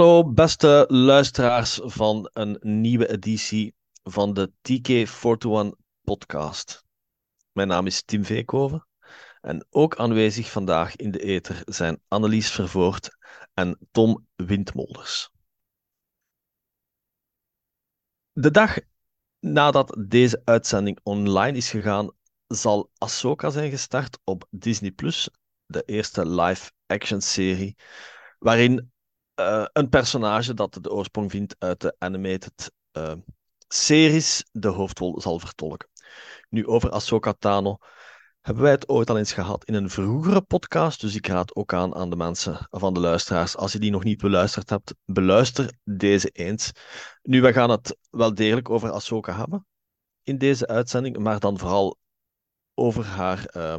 Hallo, beste luisteraars van een nieuwe editie van de TK41 podcast. Mijn naam is Tim Veekhoven en ook aanwezig vandaag in de ether zijn Annelies Vervoort en Tom Windmolders. De dag nadat deze uitzending online is gegaan, zal Ahsoka zijn gestart op Disney+, de eerste live-action serie, waarin uh, een personage dat de oorsprong vindt uit de animated uh, series de hoofdrol zal vertolken. Nu, over Ahsoka Tano hebben wij het ooit al eens gehad in een vroegere podcast, dus ik raad ook aan aan de mensen, van de luisteraars, als je die nog niet beluisterd hebt, beluister deze eens. Nu, we gaan het wel degelijk over Ahsoka hebben in deze uitzending, maar dan vooral over haar uh,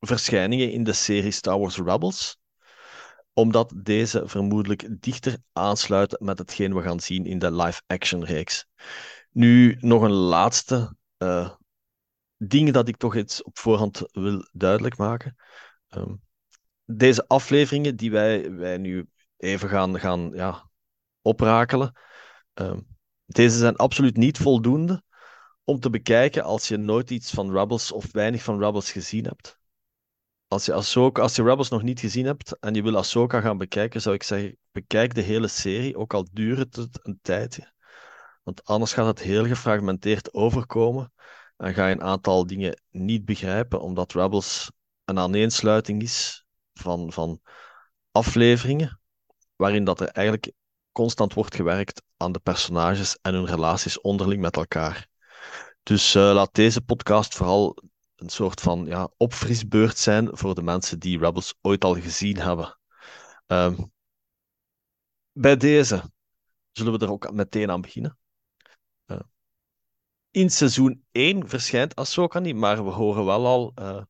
verschijningen in de serie Star Wars Rebels omdat deze vermoedelijk dichter aansluiten met hetgeen we gaan zien in de live-action reeks. Nu nog een laatste uh, ding dat ik toch iets op voorhand wil duidelijk maken. Um, deze afleveringen die wij, wij nu even gaan, gaan ja, oprakelen, um, deze zijn absoluut niet voldoende om te bekijken als je nooit iets van Rebels of weinig van Rebels gezien hebt als je, Ahsoka, als je Rebels nog niet gezien hebt en je wil Ahsoka gaan bekijken, zou ik zeggen, bekijk de hele serie, ook al duurt het een tijdje. Want anders gaat het heel gefragmenteerd overkomen en ga je een aantal dingen niet begrijpen, omdat Rebels een aaneensluiting is van, van afleveringen, waarin dat er eigenlijk constant wordt gewerkt aan de personages en hun relaties onderling met elkaar. Dus uh, laat deze podcast vooral een soort van ja, opfrisbeurt zijn voor de mensen die Rebels ooit al gezien hebben. Um, bij deze zullen we er ook meteen aan beginnen. Uh, in seizoen 1 verschijnt Ahsoka niet, maar we horen wel al uh,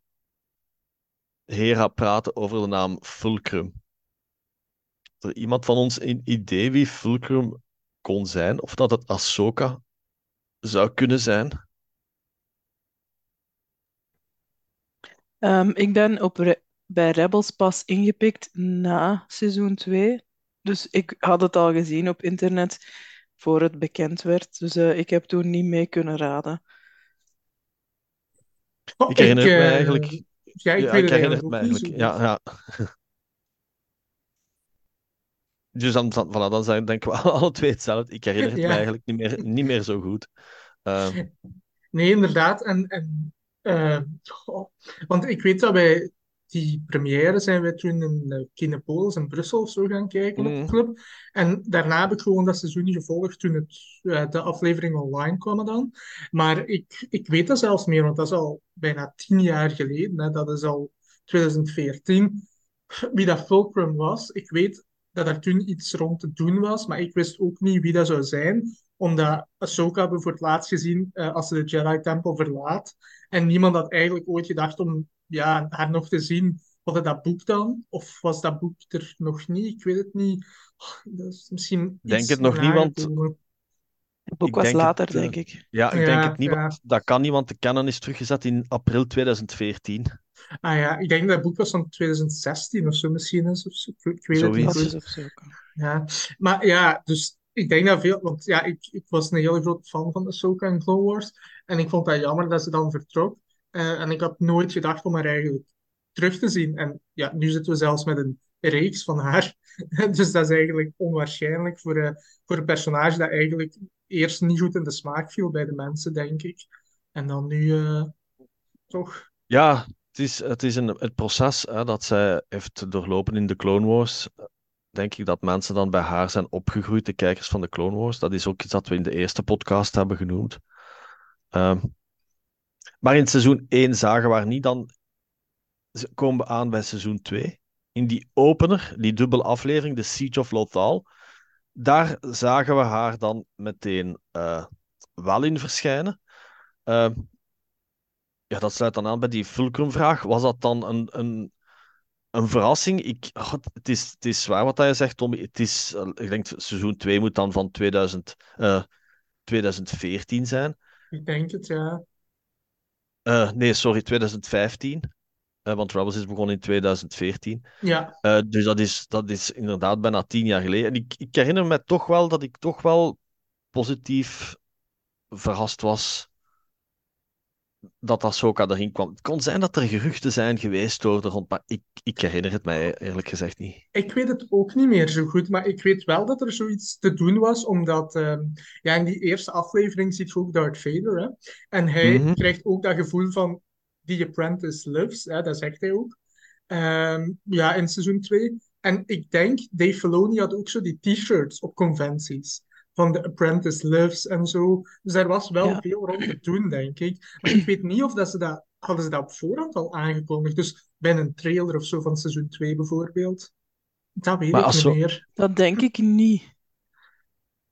Hera praten over de naam Fulcrum. Is er iemand van ons een idee wie Fulcrum kon zijn? Of dat het Ahsoka zou kunnen zijn? Um, ik ben op Re bij Rebels pas ingepikt na seizoen 2. Dus ik had het al gezien op internet voor het bekend werd. Dus uh, ik heb toen niet mee kunnen raden. Oh, ik herinner ik, me uh, eigenlijk. Ja, ik, ja, ik herinner me eigenlijk. Ja, ja. Dus dan, dan, voilà, dan zijn denken we alle twee hetzelfde. Ik herinner het ja. me eigenlijk niet meer, niet meer zo goed. Uh, nee, inderdaad. En, en uh, oh, want ik weet dat wij die première zijn wij toen in uh, Kinepolis in Brussel of zo gaan kijken mm. op de club. En daarna heb ik gewoon dat seizoen niet gevolgd toen het, uh, de aflevering online kwam dan. Maar ik, ik weet dat zelfs meer, want dat is al bijna tien jaar geleden. Hè. Dat is al 2014. Wie dat Fulcrum was, ik weet dat er toen iets rond te doen was, maar ik wist ook niet wie dat zou zijn omdat Ahsoka hebben we voor het laatst gezien uh, als ze de Jedi-tempel verlaat. En niemand had eigenlijk ooit gedacht om ja, haar nog te zien. Was het dat boek dan? Of was dat boek er nog niet? Ik weet het niet. Oh, dat is misschien denk het nog niet, want... Het boek was later, het, denk ik. Ja, ik ja, denk het niet, ja. dat kan niet, want de canon is teruggezet in april 2014. Ah ja, ik denk dat het boek was van 2016 of zo misschien. Is, of zo. Ik weet Zoiets. het niet. Ja, maar ja, dus ik denk dat veel, want ja, ik, ik was een hele groot fan van de Ahsoka en Clone Wars. En ik vond dat jammer dat ze dan vertrok. Uh, en ik had nooit gedacht om haar eigenlijk terug te zien. En ja, nu zitten we zelfs met een reeks van haar. dus dat is eigenlijk onwaarschijnlijk voor, uh, voor een personage dat eigenlijk eerst niet goed in de smaak viel bij de mensen, denk ik. En dan nu uh, toch. Ja, het is, het is een, het proces hè, dat zij heeft doorlopen in de Clone Wars denk ik dat mensen dan bij haar zijn opgegroeid, de kijkers van de Clone Wars. Dat is ook iets dat we in de eerste podcast hebben genoemd. Uh, maar in seizoen 1 zagen we haar niet, dan komen we aan bij seizoen 2. In die opener, die dubbele aflevering, de Siege of Lothal, daar zagen we haar dan meteen uh, wel in verschijnen. Uh, ja, dat sluit dan aan bij die Fulcrum-vraag. Was dat dan een, een een verrassing. Ik, oh, het, is, het is zwaar wat je zegt, Tommy. Het is, uh, ik denk seizoen 2 moet dan van 2000, uh, 2014 zijn. Ik denk het, ja. Uh, nee, sorry, 2015. want Rebels is begonnen in 2014. Ja. Dus dat is, dat is inderdaad bijna tien jaar geleden. En ik, ik herinner me toch wel dat ik toch wel positief verrast was dat Ahsoka erin kwam. Het kon zijn dat er geruchten zijn geweest door de rond, maar ik, ik herinner het mij eerlijk gezegd niet. Ik weet het ook niet meer zo goed, maar ik weet wel dat er zoiets te doen was, omdat uh, ja, in die eerste aflevering ziet je ook Darth Vader. Hè? En hij mm-hmm. krijgt ook dat gevoel van The Apprentice lives, hè? dat zegt hij ook. Um, ja, in seizoen 2. En ik denk, Dave Filoni had ook zo die t-shirts op conventies van The Apprentice Lives en zo. Dus er was wel ja. veel rond te doen, denk ik. Maar ik weet niet of dat ze dat... Hadden ze dat op voorhand al aangekondigd? Dus bij een trailer of zo van seizoen 2 bijvoorbeeld? Dat weet maar ik niet meer. Dat denk ik niet.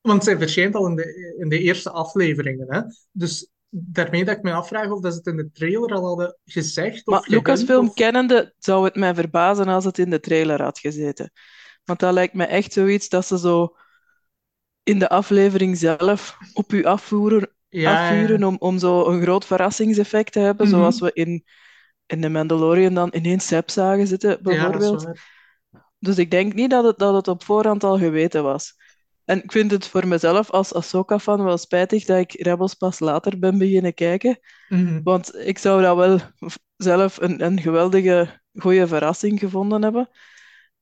Want zij verschijnt al in de, in de eerste afleveringen, hè? Dus daarmee dat ik me afvraag of dat ze het in de trailer al hadden gezegd. Maar Lucasfilm of... kennende zou het mij verbazen als het in de trailer had gezeten. Want dat lijkt me echt zoiets dat ze zo in de aflevering zelf op u afvoeren, ja, afvuren om, om zo een groot verrassingseffect te hebben, mm-hmm. zoals we in, in The Mandalorian dan ineens Seb zagen zitten, bijvoorbeeld. Ja, dus ik denk niet dat het, dat het op voorhand al geweten was. En ik vind het voor mezelf als Ahsoka-fan wel spijtig dat ik Rebels pas later ben beginnen kijken. Mm-hmm. Want ik zou dat wel zelf een, een geweldige, goede verrassing gevonden hebben.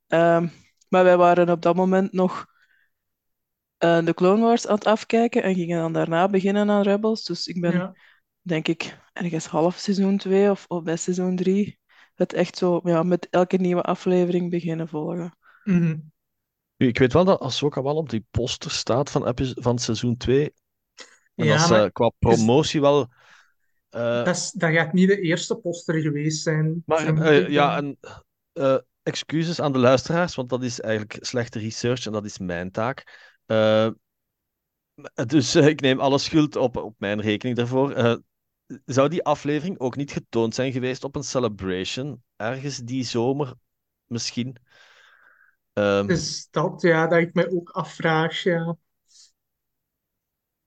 Um, maar wij waren op dat moment nog uh, de Clone Wars aan het afkijken en gingen dan daarna beginnen aan Rebels. Dus ik ben, ja. denk ik, ergens half seizoen 2 of, of bij seizoen 3 het echt zo ja, met elke nieuwe aflevering beginnen volgen. Mm-hmm. Ik weet wel dat Ahsoka wel op die poster staat van, van seizoen 2. En ja, dat maar... qua promotie wel... Uh... Dat, is, dat gaat niet de eerste poster geweest zijn. Maar uh, ja, en uh, excuses aan de luisteraars, want dat is eigenlijk slechte research en dat is mijn taak. Uh, dus uh, ik neem alle schuld op, op mijn rekening daarvoor. Uh, zou die aflevering ook niet getoond zijn geweest op een celebration ergens die zomer misschien? Um, is dat, ja, dat ik mij ook afvraag, ja.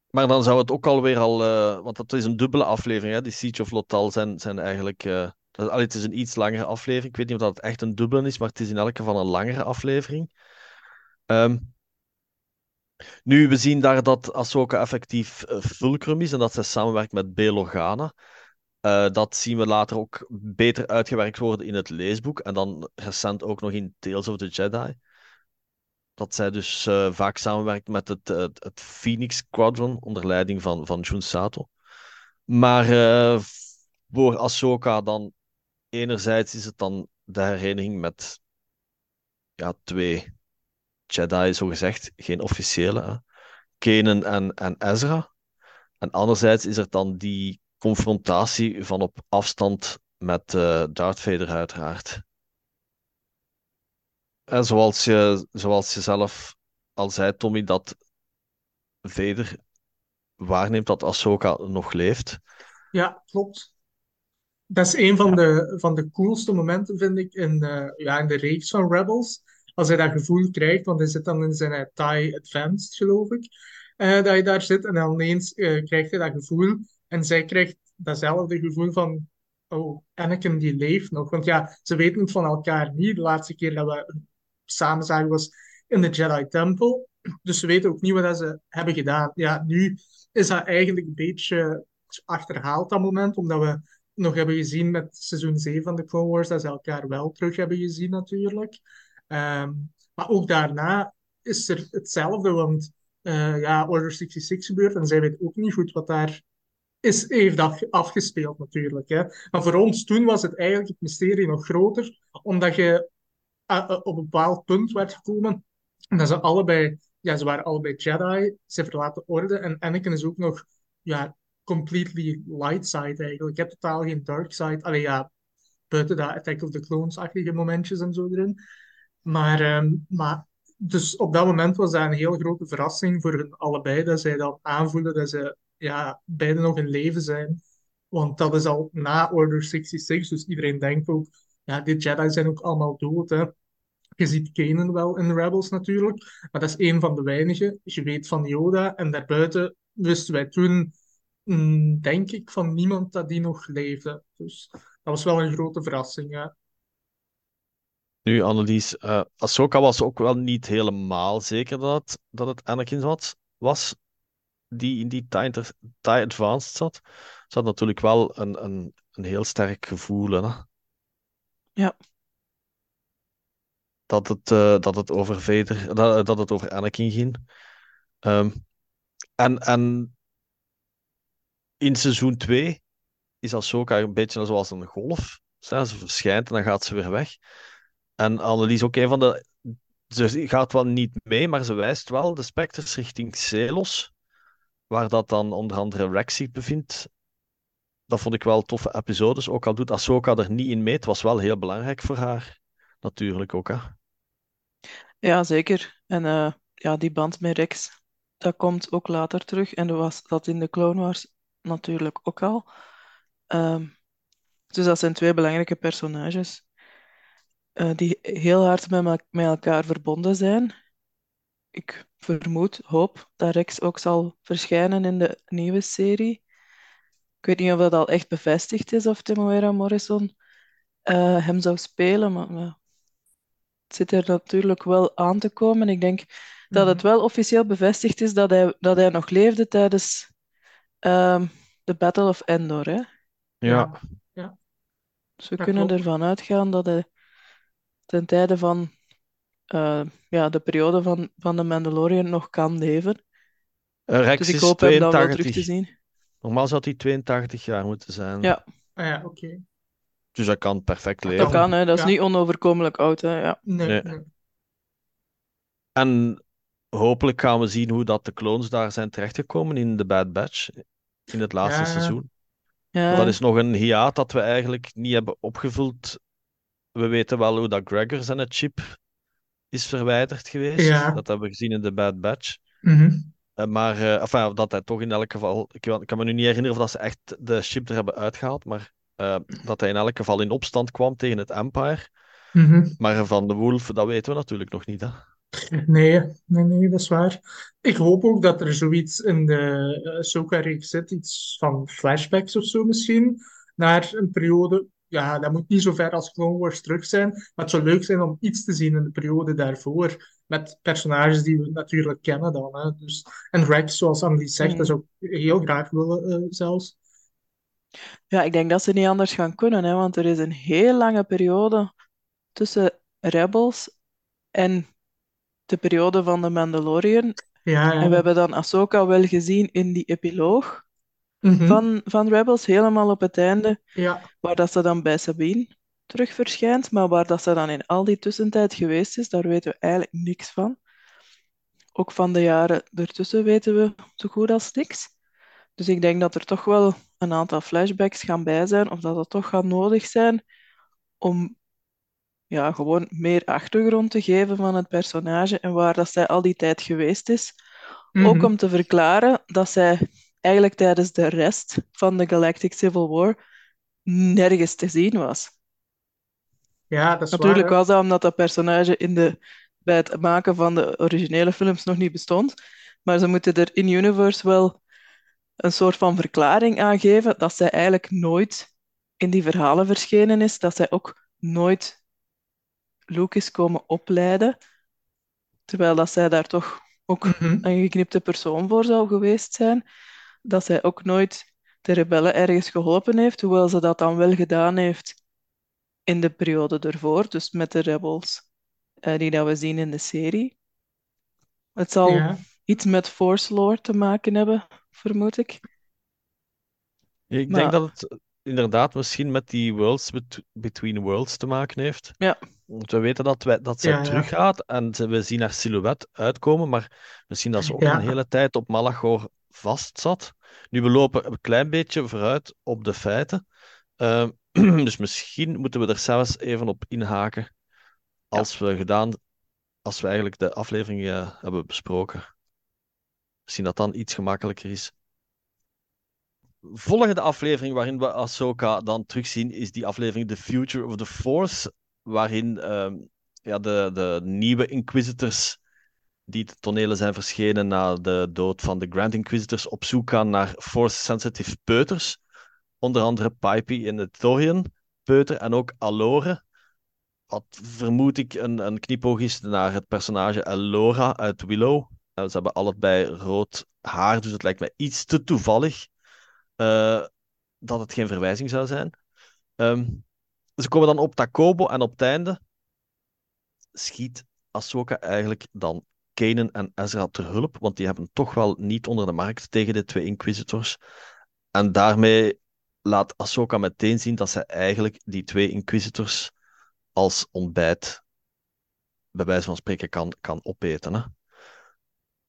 Maar dan zou het ook alweer al, want dat is een dubbele aflevering, hè? die Siege of Lothal zijn, zijn eigenlijk. Dat, allee, het is een iets langere aflevering. Ik weet niet of dat het echt een dubbele is, maar het is in elk geval een langere aflevering. Um, nu, we zien daar dat Ahsoka effectief uh, fulcrum is en dat zij samenwerkt met Bail Organa. Uh, dat zien we later ook beter uitgewerkt worden in het leesboek en dan recent ook nog in Tales of the Jedi. Dat zij dus uh, vaak samenwerkt met het, het, het, Phoenix Squadron onder leiding van, van Jun Sato. Maar voor Ahsoka dan, enerzijds is het dan de hereniging met ja, twee Jedi, zo gezegd, geen officiële. Hè? Kanan en, en Ezra. En anderzijds is er dan die confrontatie van op afstand met uh, Darth Vader, uiteraard. En zoals je, zoals je zelf al zei, Tommy, dat Vader waarneemt dat Ahsoka nog leeft. Ja, klopt. Dat is een van, de, van de coolste momenten, vind ik, in, uh, ja, in de reeks van Rebels als hij dat gevoel krijgt, want hij zit dan in zijn uh, TIE Advanced, geloof ik, uh, dat hij daar zit en dan ineens uh, krijgt hij dat gevoel en zij krijgt datzelfde gevoel van oh, Anakin die leeft nog. Want ja, ze weten het van elkaar niet. De laatste keer dat we samen zagen was in de Jedi Temple. Dus ze weten ook niet wat ze hebben gedaan. Ja, nu is dat eigenlijk een beetje achterhaald, dat moment, omdat we nog hebben gezien met seizoen 7 van de Clone Wars, dat ze elkaar wel terug hebben gezien natuurlijk. Um, maar ook daarna is er hetzelfde, want uh, ja, Order 66 gebeurt en zij weet ook niet goed wat daar is, heeft af, afgespeeld natuurlijk. Hè. Maar voor ons toen was het eigenlijk het mysterie nog groter, omdat je uh, op een bepaald punt werd gekomen en dat ze allebei, ja, ze waren allebei Jedi, ze verlaten orde en Anakin is ook nog, ja, completely light side eigenlijk. Je hebt totaal geen dark side. Allee, ja, buiten dat Attack of the Clones-achtige momentjes en zo erin. Maar, ehm, maar dus op dat moment was dat een heel grote verrassing voor hun allebei, dat zij dan aanvoelen dat ze ja, beide nog in leven zijn. Want dat is al na Order 66, dus iedereen denkt ook, ja, die Jedi zijn ook allemaal dood. Hè. Je ziet Kanan wel in Rebels natuurlijk, maar dat is een van de weinigen. Je weet van Yoda en daarbuiten wisten wij toen mm, denk ik, van niemand dat die nog leefde. Dus dat was wel een grote verrassing. Nu, Annelies, uh, Ahsoka was ook wel niet helemaal zeker dat het, dat het Anakin was, was die in die TIE, Advanced zat. Ze had natuurlijk wel een, een, een heel sterk gevoel, hè? Ja. Dat het, uh, dat het over Vader, dat, dat het over Anakin ging. Um, en, en in seizoen 2 is Ahsoka een beetje zoals een golf. Ze verschijnt en dan gaat ze weer weg. En Annelies ook een van de. Ze gaat wel niet mee, maar ze wijst wel de specters richting Celos, waar dat dan onder andere Rex zich bevindt. Dat vond ik wel toffe episodes. Ook al doet Ahsoka er niet in mee, het was wel heel belangrijk voor haar. Natuurlijk ook, hè. Ja, zeker. En uh, ja, die band met Rex, dat komt ook later terug. En dat was dat in de Clone Wars natuurlijk ook al. Um, dus dat zijn twee belangrijke personages. Uh, die heel hard met, met elkaar verbonden zijn. Ik vermoed, hoop dat Rex ook zal verschijnen in de nieuwe serie. Ik weet niet of dat al echt bevestigd is of Temuera Morrison uh, hem zou spelen, maar uh, het zit er natuurlijk wel aan te komen. Ik denk dat het mhm. wel officieel bevestigd is dat hij, dat hij nog leefde tijdens de Battle of Endor. Hè? Ja. ja. Dus we kunnen ervan uitgaan dat hij ten tijde van uh, ja, de periode van, van de Mandalorian nog kan leven. Uh, Rex dus ik hoop is hem dan wel terug te zien. Normaal zou hij 82 jaar moeten zijn. Ja. Ah, ja, oké. Dus hij kan perfect leven. Dat kan, hè. dat is niet onoverkomelijk oud. Hè. Ja. Nee, nee. En hopelijk gaan we zien hoe dat de clones daar zijn terechtgekomen in de Bad Batch. In het laatste ja. seizoen. Ja. Dat is nog een hiaat dat we eigenlijk niet hebben opgevuld we weten wel hoe dat Gregor zijn chip is verwijderd geweest. Ja. Dat hebben we gezien in de Bad Batch. Mm maar uh, enfin, dat hij toch in elk geval. Ik kan, ik kan me nu niet herinneren of dat ze echt de chip er hebben uitgehaald. Maar uh, dat hij in elk geval in opstand kwam tegen het Empire. -hmm. Maar van de Wolf, dat weten we natuurlijk nog niet. Hè? Nee, nee, nee, dat is waar. Ik hoop ook dat er zoiets in de Soka-reeks zit. Iets van flashbacks of zo misschien. Naar een periode ja, dat moet niet zo ver als Clone Wars terug zijn. Maar het zou leuk zijn om iets te zien in de periode daarvoor. Met personages die we natuurlijk kennen dan. Hè. Dus, en Rex, zoals Annelies zegt, Mm. dat zou ik heel graag willen uh, zelfs. Ja, ik denk dat ze niet anders gaan kunnen, hè, want er is een heel lange periode tussen Rebels en de periode van de Mandalorian. Ja, ja. En we hebben dan Ahsoka wel gezien in die epiloog Mhm. van, van Rebels, helemaal op het einde, Ja, waar dat ze dan bij Sabine terug verschijnt, maar waar dat ze dan in al die tussentijd geweest is, daar weten we eigenlijk niks van. Ook van de jaren ertussen weten we zo goed als niks. Dus ik denk dat er toch wel een aantal flashbacks gaan bij zijn, of dat dat toch gaat nodig zijn om ja, gewoon meer achtergrond te geven van het personage en waar dat zij al die tijd geweest is. Ook Mhm. om te verklaren dat zij eigenlijk tijdens de rest van de Galactic Civil War nergens te zien was. ja, dat is Natuurlijk waar. was dat omdat dat personage in de, bij het maken van de originele films nog niet bestond. Maar ze moeten er in universe wel een soort van verklaring aan geven dat zij eigenlijk nooit in die verhalen verschenen is. Dat zij ook nooit Luke is komen opleiden. Terwijl dat zij daar toch ook Mhm. een geknipte persoon voor zou geweest zijn. Dat zij ook nooit de rebellen ergens geholpen heeft, hoewel ze dat dan wel gedaan heeft in de periode ervoor, dus met de rebels eh, die dat we zien in de serie. Het zal Ja, iets met Force lore te maken hebben, vermoed ik. Ik Maar- denk dat het inderdaad misschien met die Worlds bet- Between Worlds te maken heeft. Ja. Want we weten dat, wij, dat zij Ja, ja. teruggaat en ze- we zien haar silhouet uitkomen, maar misschien dat ze ook Ja. een hele tijd op Malachor vast zat. Nu, we lopen een klein beetje vooruit op de feiten. Ehm, dus misschien moeten we er zelfs even op inhaken als we gedaan, als we eigenlijk de aflevering eh, hebben besproken. Misschien dat dan iets gemakkelijker is. Volgende aflevering waarin we Ahsoka dan terugzien, is die aflevering The Future of the Force, waarin ehm, ja, de, de nieuwe Inquisitors die de tonelen zijn verschenen na de dood van de Grand Inquisitors, op zoek gaan naar Force-sensitive peuters. Onder andere Pipey in de Thorian peuter en ook Alore. Wat vermoed ik een, een knipoog is naar het personage Alora uit Willow. Uh, ze hebben allebei rood haar, dus het lijkt mij iets te toevallig uh, dat het geen verwijzing zou zijn. Um, ze komen dan op Takobo en op het einde schiet Ahsoka eigenlijk dan Kanan en Ezra ter hulp, want die hebben toch wel niet onder de markt tegen de twee Inquisitors. En daarmee laat Ahsoka meteen zien dat ze eigenlijk die twee Inquisitors als ontbijt, bij wijze van spreken, kan, kan opeten. Hè?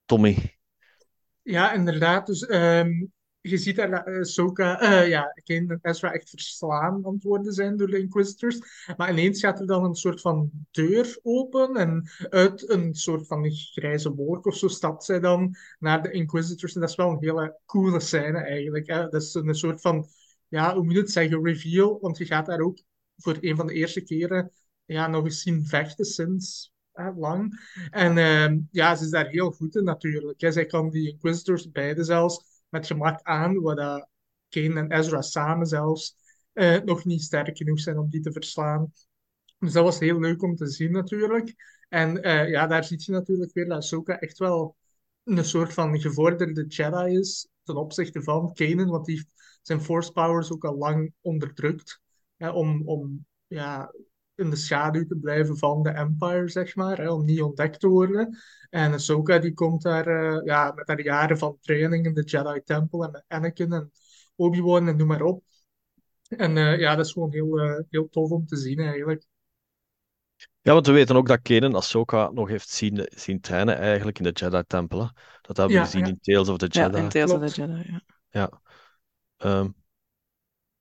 Tommy. Ja, inderdaad. Dus um, je ziet daar dat Ahsoka, uh, ja, en Ezra echt verslaan worden zijn door de Inquisitors. Maar ineens gaat er dan een soort van deur open en uit een soort van grijze wolk of zo stapt zij dan naar de Inquisitors. En dat is wel een hele coole scène eigenlijk. Dat is een soort van, ja, hoe moet je het zeggen, reveal. Want je gaat daar ook voor een van de eerste keren ja, nog eens zien vechten sinds lang. En uh, ja, ze is daar heel goed in natuurlijk. Zij kan die Inquisitors beide zelfs met gemak aan, waar dat Kane en Ezra samen zelfs uh, nog niet sterk genoeg zijn om die te verslaan. Dus dat was heel leuk om te zien natuurlijk. En uh, ja, daar zie je natuurlijk weer dat Ahsoka echt wel een soort van gevorderde Jedi is ten opzichte van Kanan, want die heeft zijn force powers ook al lang onderdrukt. Om, om ja, in de schaduw te blijven van de Empire, zeg maar, hè, om niet ontdekt te worden. En Ahsoka die komt daar uh, ja, met haar jaren van training in de Jedi Temple en met Anakin en Obi-Wan en noem maar op. En uh, ja, dat is gewoon heel, uh, heel tof om te zien eigenlijk. Ja, want we weten ook dat Kanan Ahsoka nog heeft zien, zien trainen eigenlijk in de Jedi Temple. Dat hebben we Ja, gezien ja. in Tales of the Jedi. Ja, in Tales of the Jedi, ja. Ja. Ehm,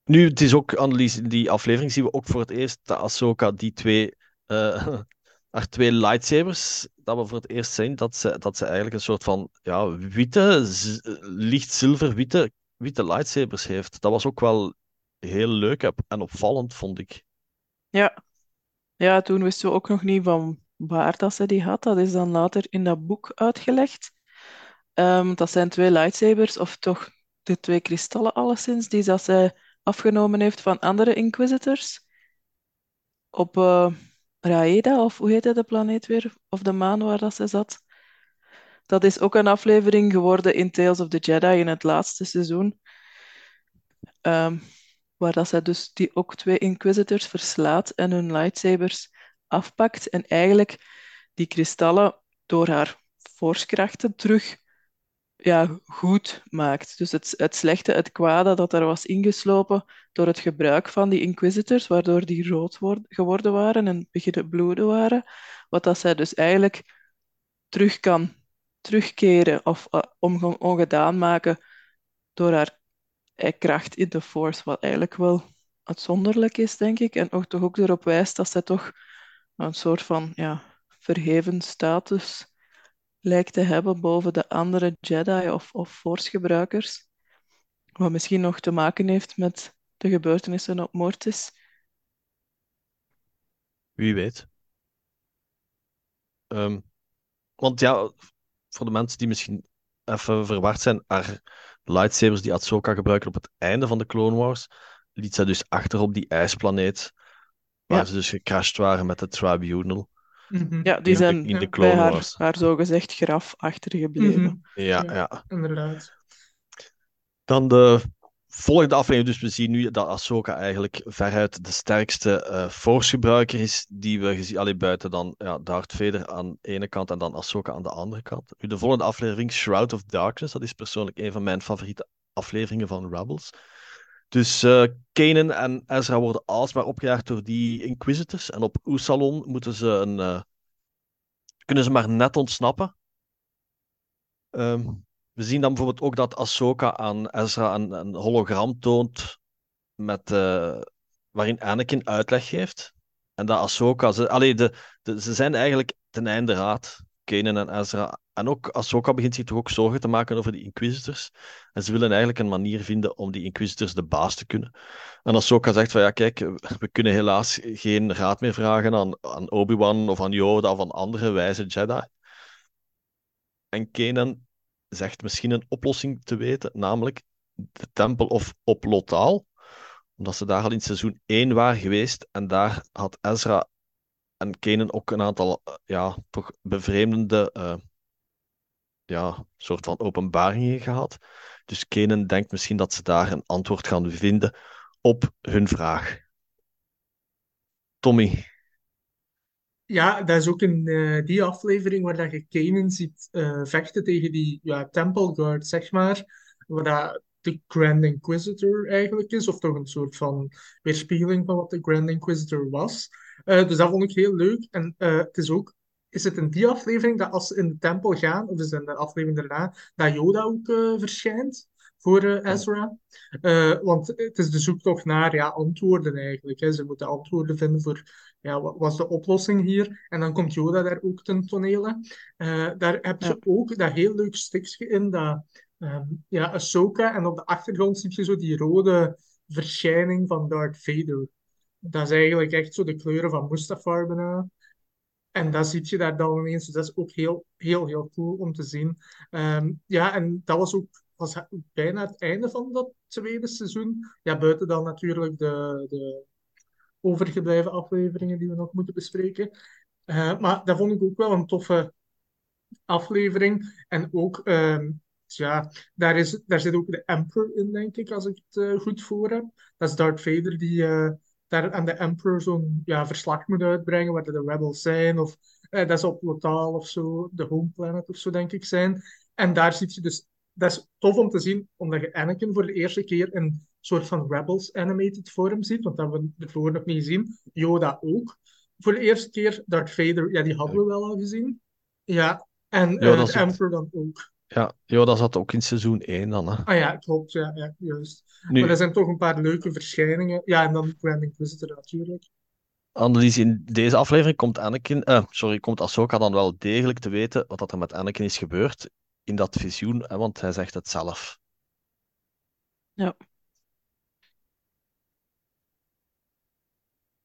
nu, het is ook, Annelies, in die aflevering zien we ook voor het eerst dat Ahsoka die twee, eh, haar twee lightsabers, dat we voor het eerst zien dat ze, dat ze eigenlijk een soort van ja, witte, licht zilver witte, lightsabers heeft. Dat was ook wel heel leuk en en opvallend, vond ik. Ja. Ja, toen wisten we ook nog niet van waar dat ze die had. Dat is dan later in dat boek uitgelegd. Ehm, dat zijn twee lightsabers, of toch de twee kristallen alleszins, die dat zij afgenomen heeft van andere Inquisitors. Op eh Raeda, of hoe heette de planeet weer? Of de maan waar dat ze zat. Dat is ook een aflevering geworden in Tales of the Jedi in het laatste seizoen. Ehm, waar dat zij dus die ook twee Inquisitors verslaat en hun lightsabers afpakt. En eigenlijk die kristallen door haar forcekrachten terug ja, goed maakt. Dus het, het slechte, het kwade dat er was ingeslopen door het gebruik van die Inquisitors, waardoor die rood word- geworden waren en beginnen bloeden waren. Wat dat zij dus eigenlijk terug kan terugkeren of uh, onge- ongedaan maken door haar eh, kracht in de Force, wat eigenlijk wel uitzonderlijk is, denk ik. En ook toch ook erop wijst dat zij toch een soort van ja, verheven status lijkt te hebben boven de andere Jedi of, of Force-gebruikers. Wat misschien nog te maken heeft met de gebeurtenissen op Mortis. Wie weet. Ehm, want ja, voor de mensen die misschien even verward zijn, haar lightsabers die Ahsoka gebruiken op het einde van de Clone Wars, liet zij dus achter op die ijsplaneet, waar Ja. ze dus gecrashed waren met de Tribunal Mhm. Ja, die in de, zijn in de ja, bij haar, haar zogezegd graf achtergebleven. Mhm. Ja, Ja. ja. Inderdaad. Dan de volgende aflevering. Dus we zien nu dat Ahsoka eigenlijk veruit de sterkste eh Force-gebruiker is die we gezien, alleen buiten dan ja, Darth Vader aan de ene kant en dan Ahsoka aan de andere kant. Nu, de volgende aflevering, Shroud of Darkness, dat is persoonlijk een van mijn favoriete afleveringen van Rebels. Dus eh Kanan en Ezra worden alsmaar opgejaagd door die Inquisitors en op Oesalon moeten ze een, eh, kunnen ze maar net ontsnappen. Ehm, we zien dan bijvoorbeeld ook dat Ahsoka aan Ezra een, hologram toont met, eh, waarin Anakin uitleg geeft. En dat Ahsoka... Ze, de, ze zijn eigenlijk ten einde raad, Kanan en Ezra. En ook Ahsoka begint zich toch ook zorgen te maken over die Inquisitors. En ze willen eigenlijk een manier vinden om die Inquisitors de baas te kunnen. En Ahsoka zegt van ja, kijk, we kunnen helaas geen raad meer vragen aan, aan Obi-Wan of aan Yoda of aan andere wijze Jedi. En Kanan zegt misschien een oplossing te weten, namelijk de tempel of op Lothal. Omdat ze daar al in seizoen 1 waren geweest. En daar had Ezra en Kanan ook een aantal eh, ja, toch bevreemdende uh, ja, soort van openbaringen gehad. Dus Kanan denkt misschien dat ze daar een antwoord gaan vinden op hun vraag. Tommy. Ja, dat is ook in uh, die aflevering waar dat je Kanan ziet vechten tegen die ja, Temple Guard, zeg maar. Waar de Grand Inquisitor eigenlijk is, of toch een soort van weerspiegeling van wat de Grand Inquisitor was. Uh, dus dat vond ik heel leuk. En het is ook is het in die aflevering dat als ze in de tempel gaan, of is het in de aflevering daarna, dat Yoda ook uh, verschijnt voor Ezra. Want het is de zoektocht naar ja, antwoorden eigenlijk. Hè. Ze moeten antwoorden vinden voor ja, wat was de oplossing hier. En dan komt Yoda daar ook ten tonele. daar heb je ja. ook dat heel leuk stukje in, dat um, ja, Ahsoka, en op de achtergrond zie je zo die rode verschijning van Darth Vader. Dat is eigenlijk echt zo de kleuren van Mustafar bijna. En dat zie je daar dan ineens. Dus dat is ook heel, heel, heel cool om te zien. Um, ja, en dat was ook was bijna het einde van dat tweede seizoen. Ja, buiten dan natuurlijk de, de overgebleven afleveringen die we nog moeten bespreken. Uh, maar dat vond ik ook wel een toffe aflevering. En ook, um, ja, daar, is, daar zit ook de Emperor in, denk ik, als ik het uh, goed voor heb. Dat is Darth Vader die... Daar aan de Emperor zo'n ja, verslag moet uitbrengen waar de rebels zijn. Of eh, dat is op Lothal of zo, de home planet of zo, denk ik, zijn. En daar zit je dus... Dat is tof om te zien, omdat je Anakin voor de eerste keer in een soort van Rebels animated vorm ziet. Want dat hebben we ervoor nog niet gezien. Yoda ook. Voor de eerste keer Darth Vader, ja, die hadden we wel al gezien. Ja, en uh, de Emperor dan ook. Ja, ja, dat zat ook in seizoen 1 dan. Hè. Ah ja, klopt. Ja, ja juist. Nu, maar er zijn toch een paar leuke verschijningen. Ja, en dan Grand Inquisitor natuurlijk. Annelies, in deze aflevering komt Anakin, uh, sorry, komt Ahsoka dan wel degelijk te weten wat dat er met Anakin is gebeurd in dat visioen, hè, want hij zegt het zelf. Ja.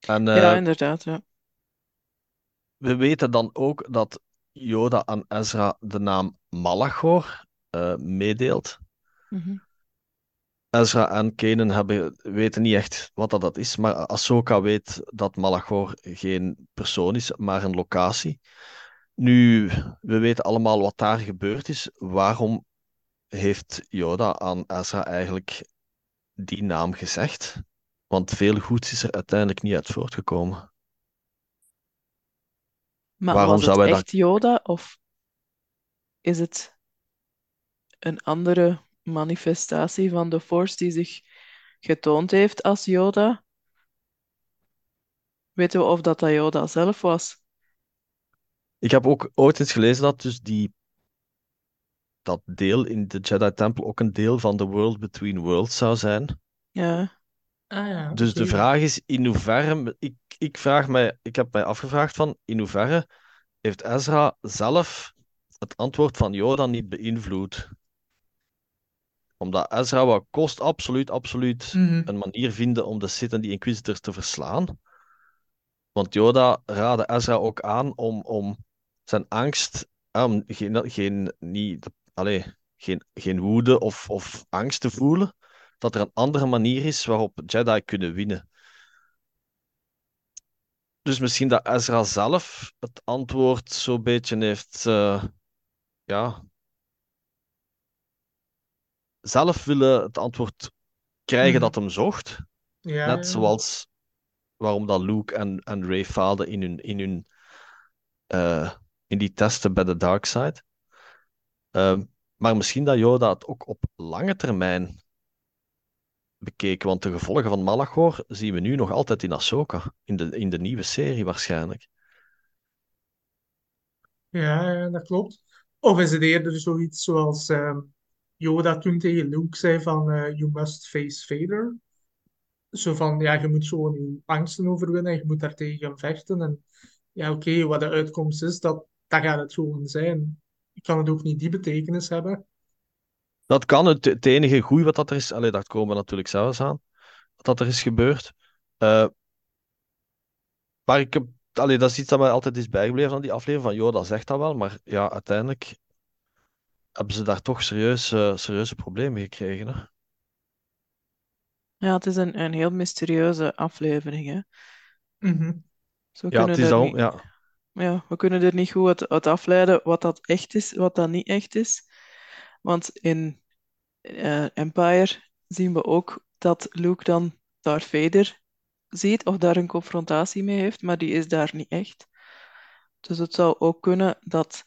En, uh, ja, inderdaad, ja. We weten dan ook dat Yoda aan Ezra de naam Malachor uh, meedeelt. Mm -hmm. Ezra en Kanan hebben, weten niet echt wat dat, dat is, maar Ahsoka weet dat Malachor geen persoon is, maar een locatie. Nu, we weten allemaal wat daar gebeurd is. Waarom heeft Yoda aan Ezra eigenlijk die naam gezegd? Want veel goeds is er uiteindelijk niet uit voortgekomen. Maar Waarom was het zou echt dat... Yoda of is het een andere manifestatie van de Force die zich getoond heeft als Yoda? Weten we of dat, dat Yoda zelf was? Ik heb ook ooit eens gelezen dat dus die, dat deel in de Jedi Temple ook een deel van The World Between Worlds zou zijn. Ja. Ah, ja dus de vraag is in hoeverre. Ik, ik, vraag mij, ik heb mij afgevraagd van in hoeverre heeft Ezra zelf het antwoord van Yoda niet beïnvloed? Omdat Ezra wat kost absoluut, absoluut mm -hmm. een manier vinden om de Sith en die Inquisitors te verslaan. Want Yoda raadde Ezra ook aan om, om zijn angst, um, geen, geen, niet, allez, geen, geen woede of, of angst te voelen, dat er een andere manier is waarop Jedi kunnen winnen. Dus misschien dat Ezra zelf het antwoord zo'n beetje heeft, uh, ja, zelf willen het antwoord krijgen dat hem zocht. Ja, Net ja. zoals waarom dat Luke en, en Ray faalden in hun, in hun uh, in die testen bij de dark side. Uh, maar misschien dat Yoda het ook op lange termijn bekeken, want de gevolgen van Malachor zien we nu nog altijd in Ahsoka, in de, in de nieuwe serie waarschijnlijk. Ja, dat klopt. Of is het eerder zoiets zoals uh, Yoda toen tegen Luke zei van uh, you must face Vader? Zo van, ja, je moet gewoon je angsten overwinnen en je moet daar tegen vechten. En ja, oké, wat de uitkomst is, dat, dat gaat het gewoon zijn. Kan het ook niet die betekenis hebben? Dat kan. Het, het enige goeie wat dat er is, allee, dat komen we natuurlijk zelfs aan, wat dat er is gebeurd. Uh, maar ik heb, allee, dat is iets dat mij altijd is bijgebleven van die aflevering, van joh, dat zegt dat wel, maar ja, uiteindelijk hebben ze daar toch serieus, eh, serieuze problemen gekregen. Hè? Ja, het is een, een heel mysterieuze aflevering, hè. Mhm. Zo Ja, het is daarom, niet, ja. ja, we kunnen er niet goed uit, uit afleiden wat dat echt is, wat dat niet echt is. Want in eh, Empire zien we ook dat Luke dan Darth Vader ziet of daar een confrontatie mee heeft, maar die is daar niet echt. Dus het zou ook kunnen dat,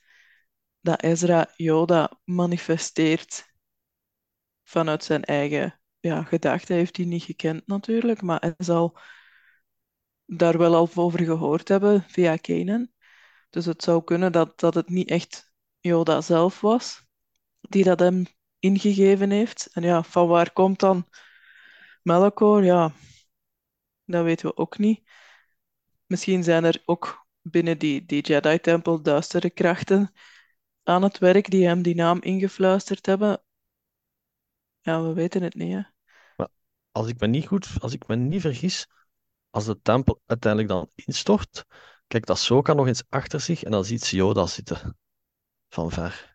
dat Ezra Yoda manifesteert vanuit zijn eigen ja, gedachten. Hij heeft die niet gekend natuurlijk, maar hij zal daar wel al over gehoord hebben via Kanan. Dus het zou kunnen dat, dat het niet echt Yoda zelf was die dat hem ingegeven heeft. En ja, van waar komt dan Melkor? Ja, dat weten we ook niet. Misschien zijn er ook binnen die, die Jedi-tempel duistere krachten aan het werk die hem die naam ingefluisterd hebben. Ja, we weten het niet, hè. Als ik me niet goed, als ik me niet vergis, als de tempel uiteindelijk dan instort, kijkt Ahsoka nog eens achter zich en dan ziet Yoda zitten. Van ver.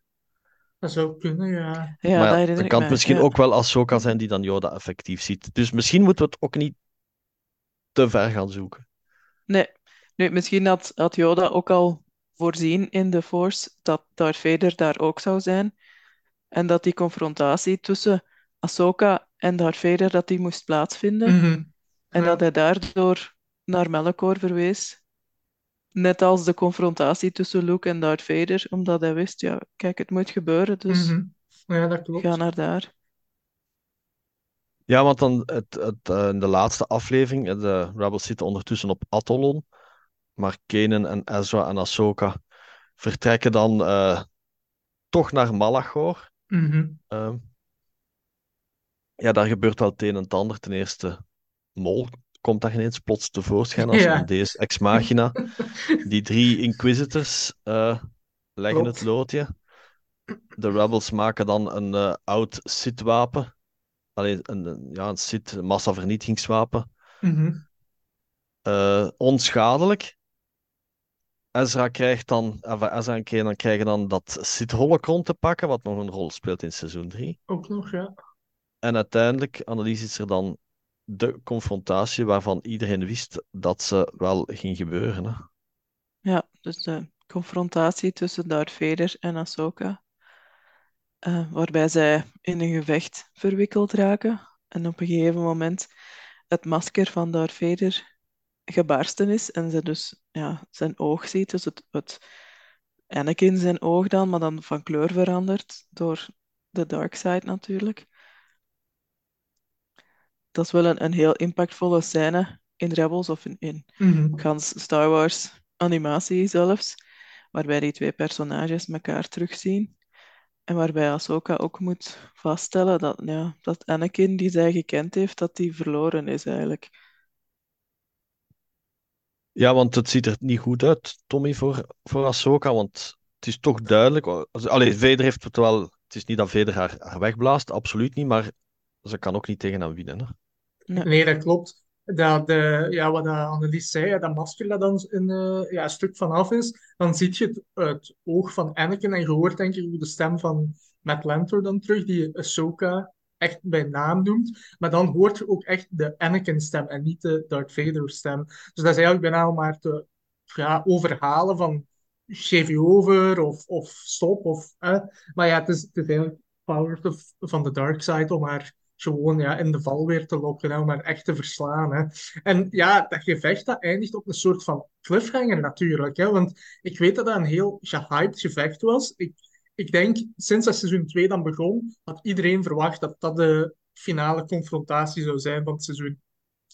Dat zou kunnen, ja. Ja, Maar dat ja, kan het misschien Ja. ook wel Ahsoka zijn die dan Yoda effectief ziet. Dus misschien moeten we het ook niet te ver gaan zoeken. Nee, nu, misschien had, had Yoda ook al voorzien in de Force dat Darth Vader daar ook zou zijn. En dat die confrontatie tussen Ahsoka en Darth Vader dat die moest plaatsvinden. Mhm. En Ja. dat hij daardoor naar Melkor verwees. Net als de confrontatie tussen Luke en Darth Vader, omdat hij wist, ja, kijk, het moet gebeuren, dus Mhm. Ja, dat klopt. ga naar daar. Ja, want dan het, het, eh, in de laatste aflevering, eh, de Rebels zitten ondertussen op Atollon, maar Kanan en Ezra en Ahsoka vertrekken dan eh, toch naar Malachor. Mhm. Ehm, ja, daar gebeurt wel het een en het ander. Ten eerste, Mol komt daar ineens plots tevoorschijn als Ja. een deus ex machina. Die drie Inquisitors eh, leggen Klopt. het loodje. De Rebels maken dan een eh, oud Sith-wapen. Alleen een, ja, een Sith massavernietigingswapen. Mhm. Eh, onschadelijk. Ezra krijgt dan, of Ezra en Kanan krijgen dan dat Sith Holocron te pakken, wat nog een rol speelt in seizoen 3. Ook nog, ja. En uiteindelijk, Annelies, is er dan de confrontatie waarvan iedereen wist dat ze wel ging gebeuren. Hè? Ja, dus de confrontatie tussen Darth Vader en Ahsoka. eh, waarbij zij in een gevecht verwikkeld raken. En op een gegeven moment het masker van Darth Vader gebarsten is. En ze dus ja, zijn oog ziet. Dus het, het Anakin zijn oog dan, maar dan van kleur verandert. Door de dark side natuurlijk. Dat is wel een, een heel impactvolle scène in Rebels of in, in Mhm. gans Star Wars animatie zelfs, waarbij die twee personages elkaar terugzien. En waarbij Ahsoka ook moet vaststellen dat, ja, dat Anakin die zij gekend heeft, dat die verloren is eigenlijk. Ja, want het ziet er niet goed uit, Tommy, voor, voor Ahsoka, want het is toch duidelijk. Allee, Vader heeft het wel. Het is niet dat Vader haar, haar wegblaast, absoluut niet, maar ze kan ook niet tegen hem winnen. Hè? Nee. Dat klopt. Dat, eh, ja, wat Annelies zei, dat masker dat dan een, eh, ja, stuk vanaf is, dan zie je het, het oog van Anakin en je hoort denk ik de stem van Matt Lanter dan terug, die Ahsoka echt bij naam noemt. Maar dan hoort je ook echt de Anakin-stem en niet de Darth Vader-stem. Dus dat is eigenlijk bijna om maar te ja, overhalen van geef je over of, of stop. Of. Maar ja, het is, het eigenlijk power of- van de dark side om haar gewoon ja, in de val weer te lokken, hè, om haar echt te verslaan. Hè. En ja, dat gevecht dat eindigt op een soort van cliffhanger natuurlijk. Hè, want ik weet dat dat een heel gehyped gevecht was. Ik, ik denk, sinds dat seizoen 2 dan begon, had iedereen verwacht dat dat de finale confrontatie zou zijn van het seizoen.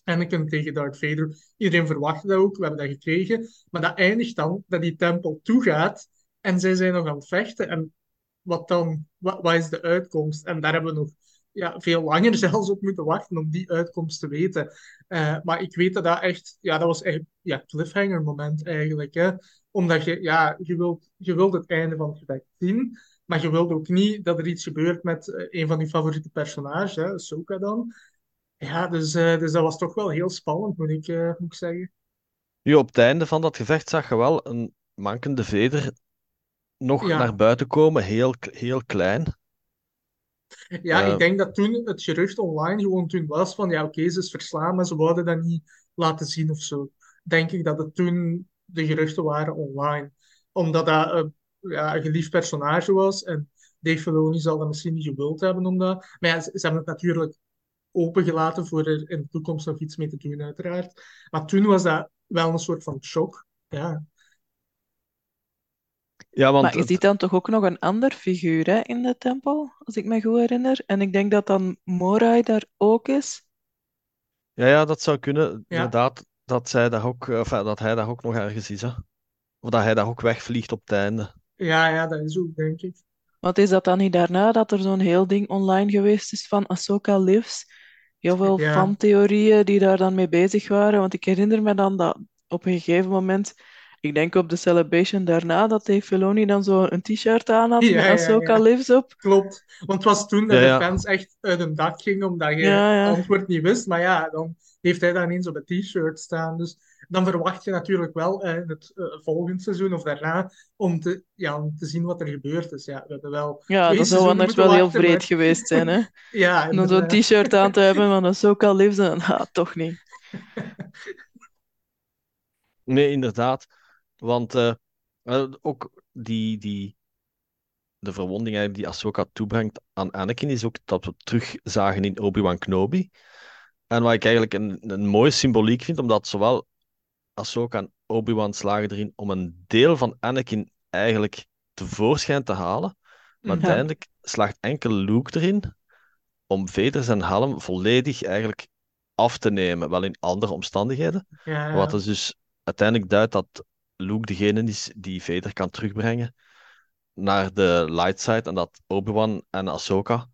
Anakin tegen Darth Vader. Iedereen verwachtte dat ook, we hebben dat gekregen. Maar dat eindigt dan dat die tempel toegaat en zij zijn nog aan het vechten. En wat dan? Wat, wat is de uitkomst? En daar hebben we nog ja, veel langer zelfs op moeten wachten om die uitkomst te weten. Eh, maar ik weet dat dat echt, ja, dat was echt ja, cliffhanger moment eigenlijk. Hè? Omdat je, ja, je wilt, je wilt het einde van het gevecht zien, maar je wilt ook niet dat er iets gebeurt met eh, een van je favoriete personages, hè, Ahsoka dan. Ja, dus, eh, dus dat was toch wel heel spannend, moet ik, moet ik zeggen. Nu, op het einde van dat gevecht zag je wel een mankende Vader nog Ja. naar buiten komen, heel, heel klein. Ja, Eh, ik denk dat toen het gerucht online gewoon toen was van ja, oké, ze is verslaan, maar ze wouden dat niet laten zien of zo. Denk ik dat het toen de geruchten waren online. Omdat dat eh, ja, een geliefd personage was en Dave Filoni zal dat misschien niet gewild hebben om dat. Maar ja, ze, ze hebben het natuurlijk opengelaten voor er in de toekomst nog iets mee te doen, uiteraard. Maar toen was dat wel een soort van shock. Ja, ja, want Maar je het- ziet dan toch ook nog een ander figuur hè, in de tempel, als ik me goed herinner. En ik denk dat dan Morai daar ook is. ja, ja, dat zou kunnen. Ja. Inderdaad, dat, zij daar ook, eh, enfin, dat hij daar ook nog ergens is. Hè? Of dat hij daar ook wegvliegt op het einde. ja, ja dat is ook, denk ik. Want is dat dan niet daarna dat er zo'n heel ding online geweest is van Ahsoka Lives? Heel veel Ja. fantheorieën die daar dan mee bezig waren. Want ik herinner me dan dat op een gegeven moment, ik denk op de celebration daarna, dat Dave Filoni dan zo een t-shirt aan had Ja, met Ahsoka ja. Lives op. Klopt, want het was toen dat de fans echt uit hun dak gingen omdat je Ja, ja. het antwoord niet wist. Maar ja, dan heeft hij dat ineens op het t-shirt staan. Dus dan verwacht je natuurlijk wel eh, in het eh, volgende seizoen of daarna om te, ja, om te zien wat er gebeurd is. Ja, we hebben wel Ja, dat zou anders wel heel vreed maar- geweest zijn, hè? Ja, Om dan zo'n t-shirt aan te hebben van Ahsoka Lives, en ah, toch niet. Nee, inderdaad. Want eh, ook die, die, de verwonding die Ahsoka toebrengt aan Anakin is ook dat we terug zagen in Obi-Wan Kenobi. En wat ik eigenlijk een, een mooie symboliek vind, omdat zowel Ahsoka en Obi-Wan slagen erin om een deel van Anakin eigenlijk tevoorschijn te halen. Maar uiteindelijk slaagt enkel Luke erin om Vader zijn helm volledig eigenlijk af te nemen. Wel in andere omstandigheden. Ja, Wat dus uiteindelijk duidt dat Luke degene is die Vader kan terugbrengen naar de light side. En dat Obi-Wan en Ahsoka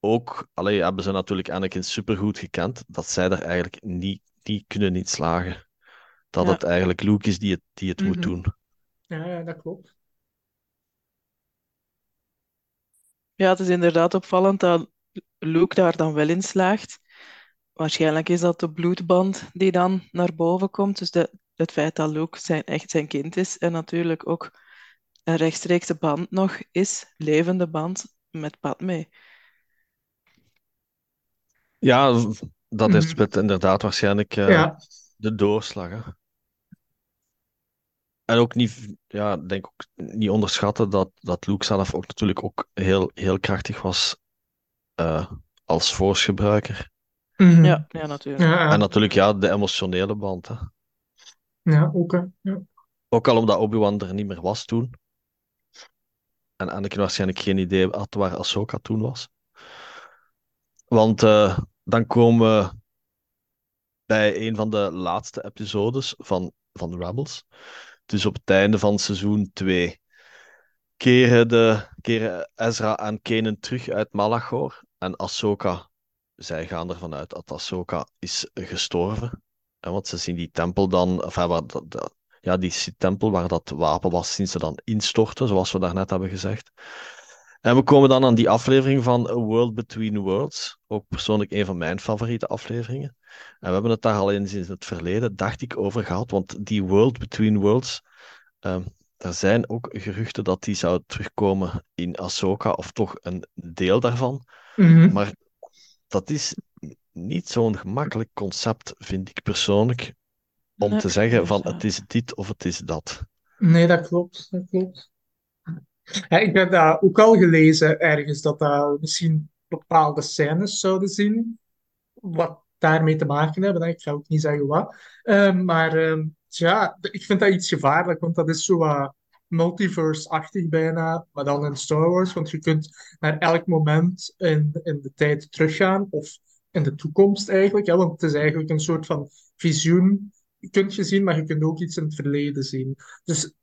ook, allee, hebben ze natuurlijk Anakin supergoed gekend, dat zij er eigenlijk niet, niet kunnen in slagen. Dat Ja. het eigenlijk Luke is die het, die het moet Mhm. doen. ja, ja, dat klopt. Ja, het is inderdaad opvallend dat Luke daar dan wel in slaagt. Waarschijnlijk is dat de bloedband die dan naar boven komt. Dus de, het feit dat Luke zijn, echt zijn kind is. En natuurlijk ook een rechtstreekse band nog is, levende band met Padme. Ja, dat Mhm. is met inderdaad waarschijnlijk eh, Ja, de doorslag. hè. En ook niet, ja, denk ook niet onderschatten dat, dat Luke zelf ook natuurlijk ook heel, heel krachtig was eh, als force-gebruiker. Mhm. Ja, ja, natuurlijk. Ja, ja. En natuurlijk, ja, de emotionele band. Hè. Ja, ook. Ja. Ook al omdat Obi-Wan er niet meer was toen. En Anakin waarschijnlijk geen idee had waar Ahsoka toen was. Want eh, dan komen we bij een van de laatste episodes van, van Rebels. Dus op het einde van seizoen 2 keren, de, keren Ezra en Kanan terug uit Malachor. En Ahsoka, zij gaan ervan uit dat Ahsoka is gestorven. Want ze zien die tempel dan, enfin, waar dat, ja, die tempel waar dat wapen was, zien ze dan instorten, zoals we daarnet hebben gezegd. En we komen dan aan die aflevering van A World Between Worlds. Ook persoonlijk een van mijn favoriete afleveringen. En we hebben het daar al eens in het verleden, dacht ik, over gehad. Want die World Between Worlds, ehm, er zijn ook geruchten dat die zou terugkomen in Ahsoka, of toch een deel daarvan. Mhm. Maar dat is niet zo'n gemakkelijk concept, vind ik persoonlijk, om Nee, te zeggen van het is dit of het is dat. Nee, dat klopt. Dat klopt. Ja, ik heb dat ook al gelezen ergens, dat dat misschien bepaalde scènes zouden zien, wat daarmee te maken hebben. Ik ga ook niet zeggen wat. Ehm, maar ehm, ja, ik vind dat iets gevaarlijk, want dat is zo wat multiverse-achtig bijna, maar dan in Star Wars. Want je kunt naar elk moment in, in de tijd teruggaan, of in de toekomst eigenlijk. Hè, want het is eigenlijk een soort van visioen, kunt je zien, maar je kunt ook iets in het verleden zien. Dus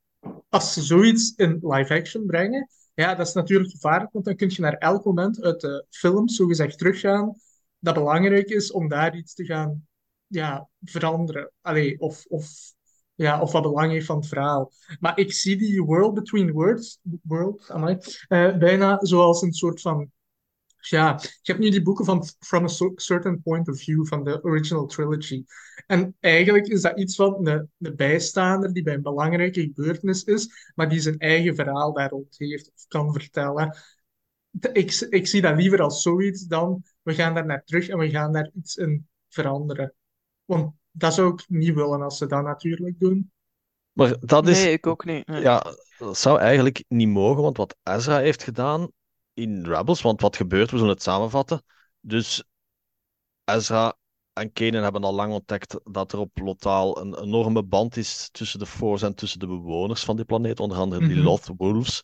als ze zoiets in live action brengen, ja, dat is natuurlijk gevaarlijk, want dan kun je naar elk moment uit de film zogezegd teruggaan, dat belangrijk is om daar iets te gaan ja, veranderen. Allee, of, of, ja, of wat belang heeft van het verhaal. Maar ik zie die World Between Worlds, world, amai, eh, bijna zoals een soort van ja, je hebt nu die boeken van From a Certain Point of View van de original trilogy. En eigenlijk is dat iets van een, een bijstaander die bij een belangrijke gebeurtenis is, maar die zijn eigen verhaal daar rond heeft of kan vertellen. Ik, ik zie dat liever als zoiets dan we gaan daar naar terug en we gaan daar iets in veranderen. Want dat zou ik niet willen als ze dat natuurlijk doen. Maar dat is, Nee, ik ook niet. Nee. ja, dat zou eigenlijk niet mogen, want wat Ezra heeft gedaan in Rebels, want wat gebeurt, we zullen het samenvatten. Dus Ezra en Kanan hebben al lang ontdekt dat er op Lothal een enorme band is tussen de Force en tussen de bewoners van die planeet, onder andere die Mhm. Loth Wolves.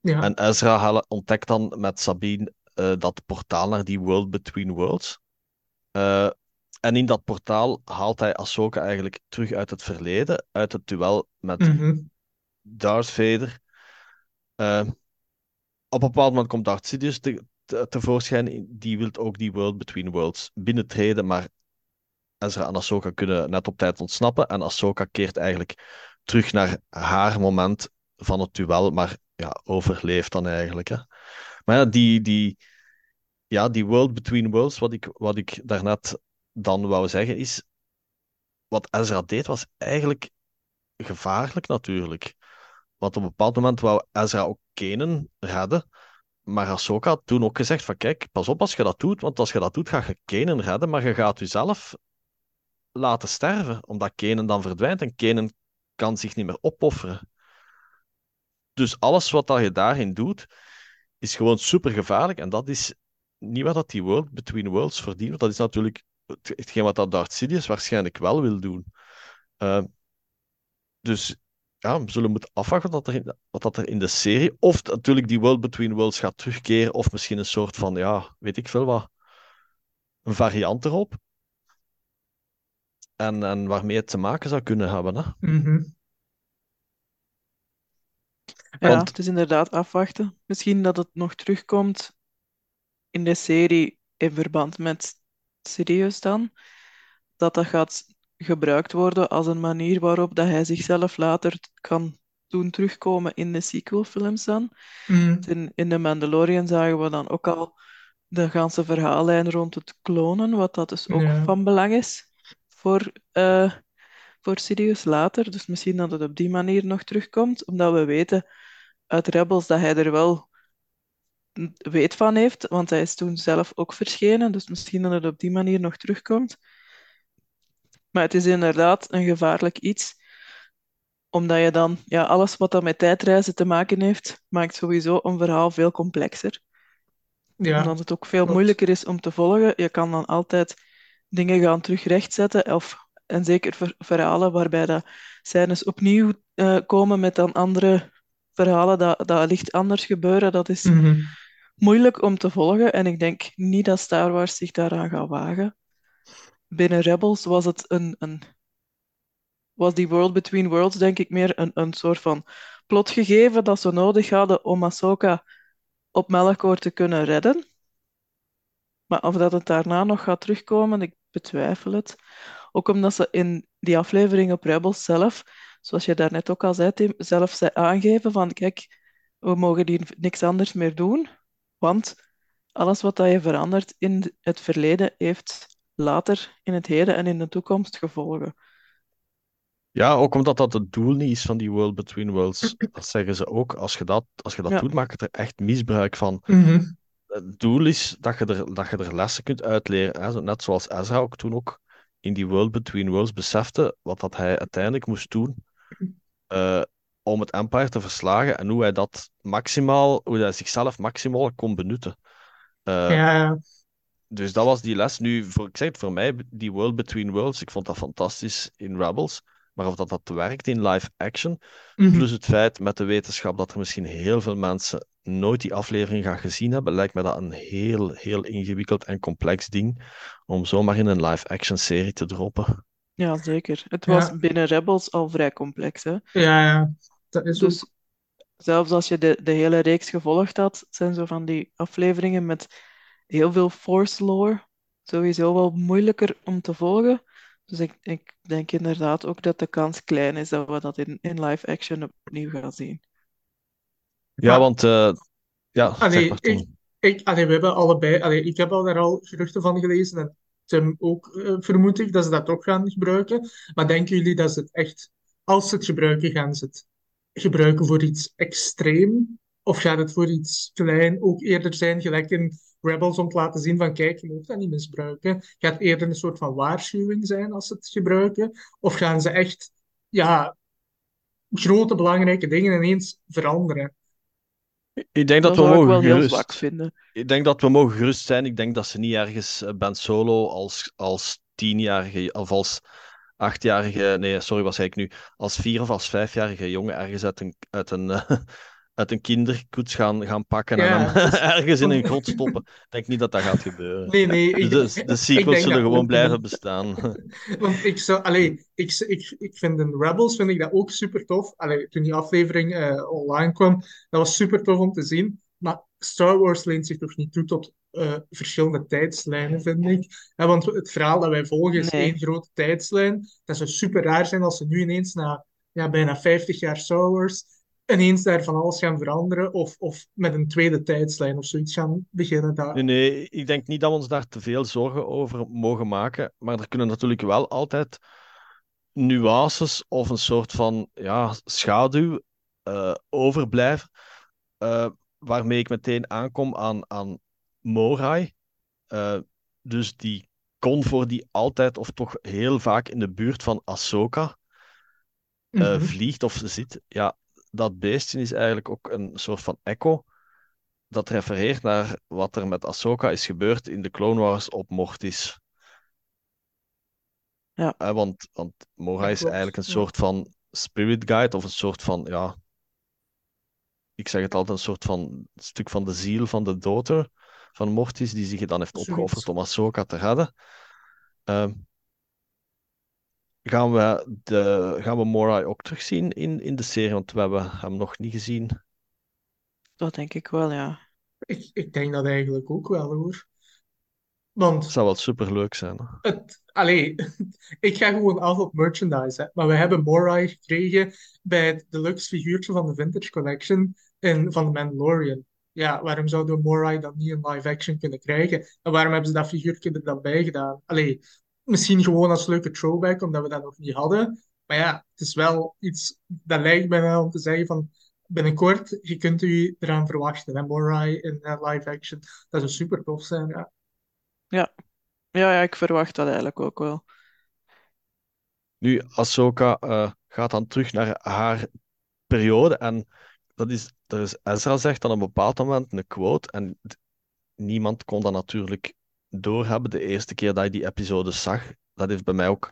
Ja. En Ezra ontdekt dan met Sabine eh, dat portaal naar die World Between Worlds. Eh, en in dat portaal haalt hij Ahsoka eigenlijk terug uit het verleden, uit het duel met Mhm. Darth Vader. Eh, op een bepaald moment komt Darth Sidious te, te- tevoorschijn. Die wil ook die World Between Worlds binnentreden, maar Ezra en Ahsoka kunnen net op tijd ontsnappen. En Ahsoka keert eigenlijk terug naar haar moment van het duel, maar ja, overleeft dan eigenlijk. Hè. Maar ja, die, die, ja, die World Between Worlds, wat ik, wat ik daarnet dan wou zeggen, is... Wat Ezra deed, was eigenlijk gevaarlijk natuurlijk. Want op een bepaald moment wou Ezra ook Kanan redden. Maar Ahsoka had toen ook gezegd van kijk, pas op als je dat doet, want als je dat doet, ga je Kanan redden, maar je gaat jezelf laten sterven, omdat Kanan dan verdwijnt en Kanan kan zich niet meer opofferen. Dus alles wat je daarin doet, is gewoon super gevaarlijk en dat is niet wat dat die World Between Worlds verdient, want dat is natuurlijk het- hetgeen wat dat Darth Sidious waarschijnlijk wel wil doen. Eh, dus ja, we zullen moeten afwachten wat, er in, wat dat er in de serie, of natuurlijk die World Between Worlds gaat terugkeren, of misschien een soort van, ja, weet ik veel wat, een variant erop. En, en waarmee het te maken zou kunnen hebben. Hè? Mhm. Ja, Want- het is inderdaad afwachten. Misschien dat het nog terugkomt in de serie in verband met Sirius dan. Dat dat gaat gebruikt worden als een manier waarop dat hij zichzelf later kan doen terugkomen in de sequelfilms dan. Mhm. In, in The Mandalorian zagen we dan ook al de ganse verhaallijn rond het klonen, wat dat dus ook Ja. van belang is voor, eh voor Sidious later. Dus misschien dat het op die manier nog terugkomt, omdat we weten uit Rebels dat hij er wel weet van heeft, want hij is toen zelf ook verschenen, dus misschien dat het op die manier nog terugkomt. Maar het is inderdaad een gevaarlijk iets, omdat je dan, ja, alles wat dat met tijdreizen te maken heeft, maakt sowieso een verhaal veel complexer. Ja. Omdat het ook veel klopt. moeilijker is om te volgen. Je kan dan altijd dingen gaan terug rechtzetten. Of, en zeker ver- verhalen waarbij de scènes opnieuw eh, komen met dan andere verhalen dat, dat licht anders gebeuren. Dat is Mhm. moeilijk om te volgen. En ik denk niet dat Star Wars zich daaraan gaat wagen. Binnen Rebels was het een, een was die World Between Worlds denk ik meer een, een soort van plot gegeven dat ze nodig hadden om Ahsoka op Melkor te kunnen redden. Maar of dat het daarna nog gaat terugkomen, ik betwijfel het. Ook omdat ze in die aflevering op Rebels zelf, zoals je daarnet ook al zei, Tim, zelf zei aangeven van kijk, we mogen hier niks anders meer doen, want alles wat dat je verandert in het verleden heeft later in het heden en in de toekomst gevolgen. Ja, ook omdat dat het doel niet is van die World Between Worlds. Dat zeggen ze ook. Als je dat, als je dat Ja. doet, maak je er echt misbruik van. Mhm. Het doel is dat je er, dat je er lessen kunt uitleren. Hè? Net zoals Ezra ook toen ook in die World Between Worlds besefte wat dat hij uiteindelijk moest doen eh, om het Empire te verslagen en hoe hij dat maximaal, hoe hij zichzelf maximaal kon benutten. Eh, Ja, ja. Dus dat was die les. Nu, voor, ik zeg het voor mij, die World Between Worlds, ik vond dat fantastisch in Rebels. Maar of dat, dat werkt in live action, Mhm. plus het feit met de wetenschap dat er misschien heel veel mensen nooit die aflevering gaan gezien hebben, lijkt me dat een heel, heel ingewikkeld en complex ding om zomaar in een live action serie te droppen. Ja, zeker. Het Ja. was binnen Rebels al vrij complex, hè. Ja, ja. Dat is ook... Dus zelfs als je de, de hele reeks gevolgd had, zijn zo van die afleveringen met heel veel force lore sowieso wel moeilijker om te volgen. Dus ik, ik denk inderdaad ook dat de kans klein is dat we dat in, in live action opnieuw gaan zien. Ja, Maar- want... eh, ja, zeg Allee, maar, ik, Ik, allee, we hebben allebei, allee, ik heb al daar al geruchten van gelezen en Tim ook, eh, vermoed ik, dat ze dat toch gaan gebruiken. Maar denken jullie dat ze het echt, als ze het gebruiken, gaan ze het gebruiken voor iets extreem? Of gaat het voor iets klein ook eerder zijn, gelijk in Rebels, om te laten zien van kijk, je moet dat niet misbruiken? Gaat het eerder een soort van waarschuwing zijn als ze het gebruiken? Of gaan ze echt, ja, grote belangrijke dingen ineens veranderen? Ik denk dat, Dat we mogen wel heel gerust, zwak vinden. ik denk dat we mogen gerust zijn. Ik denk dat ze niet ergens eh, Ben Solo als, als tienjarige of als achtjarige, nee, sorry, wat zei ik nu? Als vier of als vijfjarige jongen ergens uit een, uit een, eh, uit een kinderkoets gaan, gaan pakken en hem ergens in een grot stoppen. Ik denk niet dat dat gaat gebeuren. Nee, nee, ik, Dus de, de sequels zullen gewoon ook blijven bestaan. Want ik zou, allee, ik, ik, ik vind in Rebels vind ik dat ook super tof. Allee, toen die aflevering eh, online kwam, dat was super tof om te zien. Maar Star Wars leent zich toch niet toe tot eh, verschillende tijdslijnen, vind ik. Ja, want het verhaal dat wij volgen is Nee. één grote tijdslijn. Dat zou super raar zijn als ze nu ineens na ja, bijna 50 jaar Star Wars ineens daar van alles gaan veranderen. Of, of met een tweede tijdslijn of zoiets gaan beginnen. Dat, Nee, nee, ik denk niet dat we ons daar te veel zorgen over mogen maken. Maar er kunnen natuurlijk wel altijd nuances of een soort van ja, schaduw eh, overblijven. eh, waarmee ik meteen aankom aan, aan Morai. Eh, dus die convoy die altijd of toch heel vaak in de buurt van Ahsoka eh, Mhm. vliegt of zit. Ja, dat beestje is eigenlijk ook een soort van echo. Dat refereert naar wat er met Ahsoka is gebeurd in de Clone Wars op Mortis. Ja. Eh, want, want Morai Ja, is eigenlijk een soort van spirit guide of een soort van, ja, ik zeg het altijd, een soort van stuk van de ziel van de doter van Mortis, die zich dan heeft opgeofferd om Ahsoka te redden. Ehm, gaan we, de, gaan we Morai ook terugzien in, in de serie? Want we hebben hem nog niet gezien. Dat denk ik wel, ja. Ik, ik denk dat eigenlijk ook wel hoor. Want zou wel super leuk zijn. hè. het, allee, ik ga gewoon af op merchandise. Hè. Maar we hebben Morai gekregen bij het deluxe figuurtje van de Vintage Collection in, van The Mandalorian. Ja, waarom zouden we Morai dan niet in live action kunnen krijgen? En waarom hebben ze dat figuurtje er dan bij gedaan? Allee, misschien gewoon als leuke throwback, omdat we dat nog niet hadden. Maar ja, het is wel iets dat lijkt bijna om te zeggen van binnenkort, je kunt u eraan verwachten. Hè? Morai in eh, live action. Dat zou super tof zijn, ja. Ja. Ja, ja, ik verwacht dat eigenlijk ook wel. Nu, Ahsoka eh, gaat dan terug naar haar periode. En dat is, is, Ezra zegt dan op een bepaald moment een quote. En niemand kon dat natuurlijk doorhebben de eerste keer dat je die episode zag. Dat heeft bij mij ook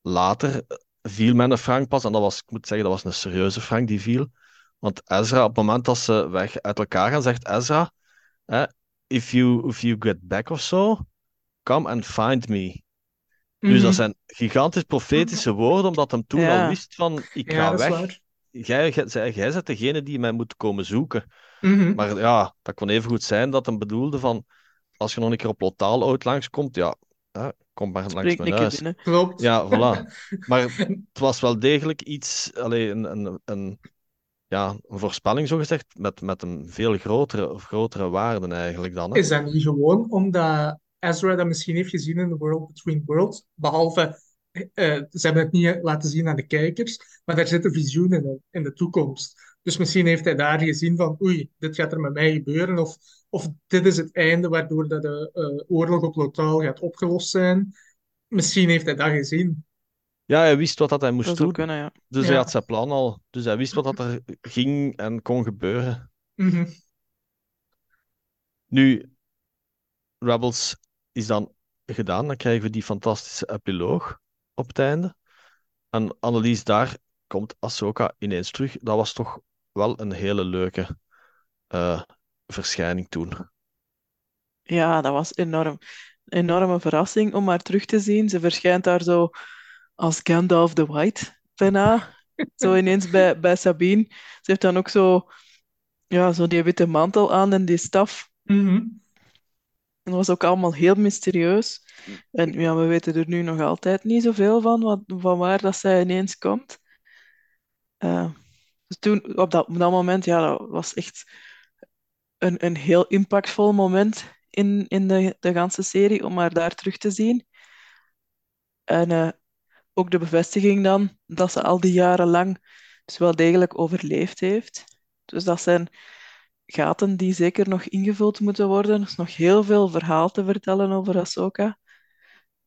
later viel mijn Frank pas. En dat was, ik moet zeggen, dat was een serieuze Frank die viel. Want Ezra, op het moment dat ze weg uit elkaar gaan, zegt Ezra: eh, if, you, if you get back of so, come and find me. Dus Mhm. dat zijn gigantisch profetische woorden, omdat hem toen Ja. al wist van, ik Ja, ga weg. Jij, jij, jij bent degene die mij moet komen zoeken. Mhm. Maar ja, dat kon even goed zijn dat hem bedoelde van, als je nog een keer op Lotaal uit langskomt, ja, hè, kom maar langs Spreek mijn huis. binnen. Klopt. Ja, voilà. Maar het was wel degelijk iets, allee, een, een, een, ja, een voorspelling zogezegd, met, met een veel grotere, grotere waarde eigenlijk dan. Hè. Is dat niet gewoon omdat Ezra dat misschien heeft gezien in The World Between Worlds? Behalve, eh, ze hebben het niet laten zien aan de kijkers, maar daar zitten visioenen in, in de toekomst. Dus misschien heeft hij daar gezien van, oei, dit gaat er met mij gebeuren, of, of dit is het einde waardoor dat de eh, oorlog op Lothal gaat opgelost zijn. Misschien heeft hij dat gezien. Ja, hij wist wat dat hij moest Dat doen. kunnen, ja. Dus hij had zijn plan al. Dus hij wist wat dat er ging en kon gebeuren. Mhm. Nu, Rebels is dan gedaan. Dan krijgen we die fantastische epiloog op het einde. En Annelies, daar komt Ahsoka ineens terug. Dat was toch wel een hele leuke eh, verschijning toen. Ja, dat was enorm. Een enorme verrassing om haar terug te zien. Ze verschijnt daar zo als Gandalf the White, bijna. Zo ineens bij, bij Sabine. Ze heeft dan ook zo, ja, zo die witte mantel aan en die staf. Mhm. Dat was ook allemaal heel mysterieus. En ja, we weten er nu nog altijd niet zoveel van, wat, van waar dat zij ineens komt. Eh, dus toen, op dat, op dat moment, ja, dat was echt een, een heel impactvol moment in, in de, de ganse serie om haar daar terug te zien. En eh, ook de bevestiging dan dat ze al die jaren lang dus wel degelijk overleefd heeft. Dus dat zijn gaten die zeker nog ingevuld moeten worden. Er is nog heel veel verhaal te vertellen over Ahsoka,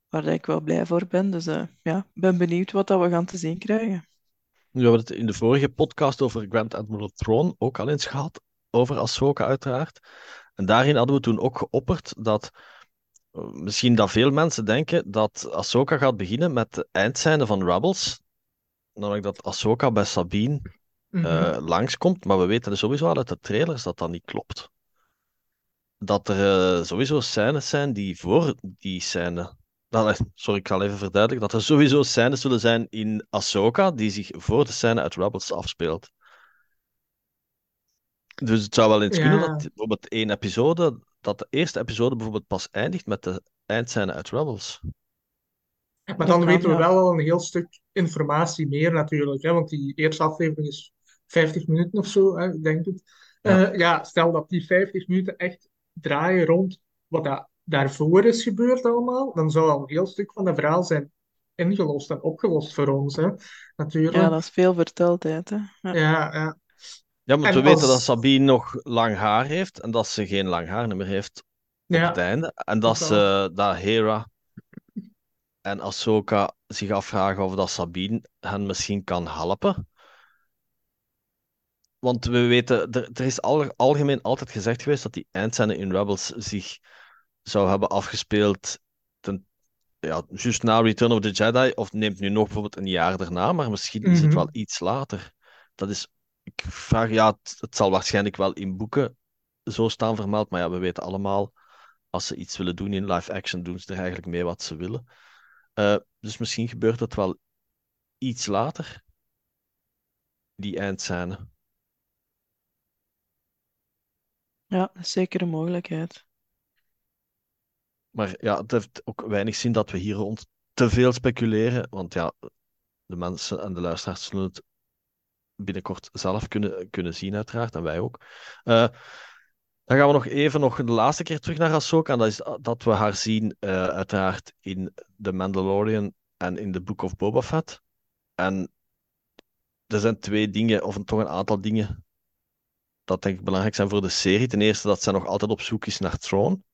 waar ik wel blij voor ben. Dus uh, ja, ben benieuwd wat dat we gaan te zien krijgen. We hebben het in de vorige podcast over Grand Admiral Thrawn ook al eens gehad, over Ahsoka uiteraard. En daarin hadden we toen ook geopperd dat eh, misschien dat veel mensen denken dat Ahsoka gaat beginnen met de eindscène van Rebels. Namelijk dat Ahsoka bij Sabine mm langskomt, maar we weten dus sowieso al uit de trailers dat dat niet klopt. Dat er uh, sowieso scènes zijn die voor die scène. Dat, sorry, ik ga even verduidelijken. Dat er sowieso scènes zullen zijn in Ahsoka die zich voor de scène uit Rebels afspeelt. Dus het zou wel eens kunnen dat bijvoorbeeld één episode, dat de eerste episode bijvoorbeeld pas eindigt met de eindscène uit Rebels. Maar dan weten we wel al een heel stuk informatie meer natuurlijk, hè? want die eerste aflevering is 50 minuten of zo, hè, denk ik. Ja. Uh, ja, stel dat die 50 minuten echt draaien rond wat dat daarvoor is gebeurd allemaal, dan zou al een heel stuk van het verhaal zijn ingelost en opgelost voor ons, hè, natuurlijk. Ja, dat is veel verteldheid, hè. Ja, ja. ja. ja want we weten dat Sabine nog lang haar heeft en dat ze geen lang haar meer heeft op ja. het einde. En dat, ze, dat Hera en Ahsoka zich afvragen of dat Sabine hen misschien kan helpen. Want we weten, er, er is al, algemeen altijd gezegd geweest dat die eindscène in Rebels zich zou hebben afgespeeld ten, ja, juist na Return of the Jedi, of neemt nu nog bijvoorbeeld een jaar daarna, maar misschien is het mhm. wel iets later. Dat is, ik vraag, ja, het, het, zal waarschijnlijk wel in boeken zo staan vermeld, maar ja, we weten allemaal, als ze iets willen doen in live action, doen ze er eigenlijk mee wat ze willen. Uh, dus misschien gebeurt dat wel iets later, die eindscène. Ja, zeker een mogelijkheid. Maar ja, het heeft ook weinig zin dat we hier rond te veel speculeren. Want ja, de mensen en de luisteraars zullen het binnenkort zelf kunnen, kunnen zien, uiteraard. En wij ook. Uh, dan gaan we nog even nog de laatste keer terug naar Ahsoka. En dat is dat we haar zien, uh, uiteraard, in The Mandalorian en in The Book of Boba Fett. En er zijn twee dingen, of toch een aantal dingen, dat denk ik belangrijk zijn voor de serie. Ten eerste dat zij nog altijd op zoek is naar Throne.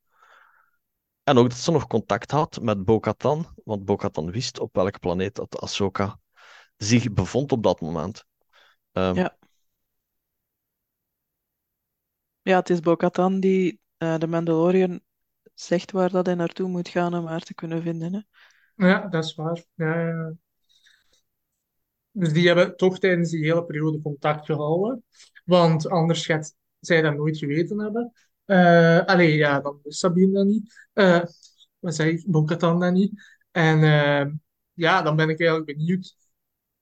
En ook dat ze nog contact had met Bo-Katan, want Bo-Katan wist op welke planeet dat Ahsoka zich bevond op dat moment. Um, ja. Ja, het is Bo-Katan die uh, de Mandalorian zegt waar dat hij naartoe moet gaan om haar te kunnen vinden. Hè? Ja, dat is waar. Ja, ja. Dus die hebben toch tijdens die hele periode contact gehouden. Want anders gaat zij dat nooit geweten hebben. Uh, allee, ja, dan Sabine dat niet. Uh, wat zei ik? Bokatan dat niet. En uh, ja, dan ben ik eigenlijk benieuwd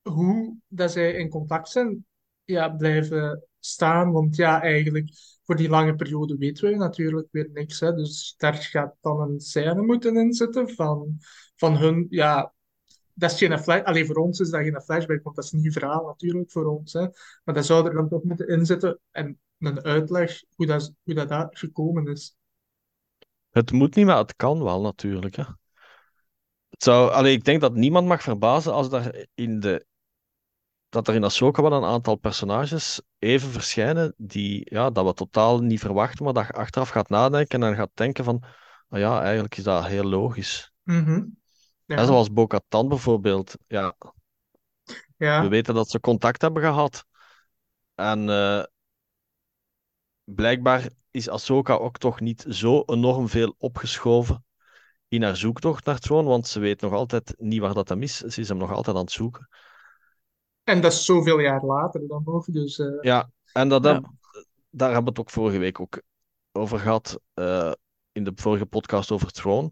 hoe dat zij in contact zijn ja, blijven staan. Want ja, eigenlijk voor die lange periode weten we natuurlijk weer niks. Hè. Dus daar gaat dan een scène moeten inzetten van, van hun, ja, dat is geen flash, alleen voor ons is dat geen flashback, want dat is niet verhaal natuurlijk voor ons. Hè. Maar dat zou er dan toch moeten inzetten en een uitleg hoe dat, hoe dat daar gekomen is. Het moet niet, maar het kan wel natuurlijk. Hè. Het zou, allee, ik denk dat niemand mag verbazen als er in de dat er in Ahsoka wel een aantal personages even verschijnen die ja, dat we totaal niet verwachten, maar dat je achteraf gaat nadenken en gaat denken van, oh ja, eigenlijk is dat heel logisch. Mm ja. zoals Bo-Katan bijvoorbeeld. Ja. ja. We weten dat ze contact hebben gehad. En uh, blijkbaar is Ahsoka ook toch niet zo enorm veel opgeschoven in haar zoektocht naar Throne, want ze weet nog altijd niet waar dat hem is. Ze is hem nog altijd aan het zoeken. En dat is zoveel jaar later dan nog. Dus, uh... Ja, en dat ja. Daar hebben we het ook vorige week ook over gehad. Uh, in de vorige podcast over Throne.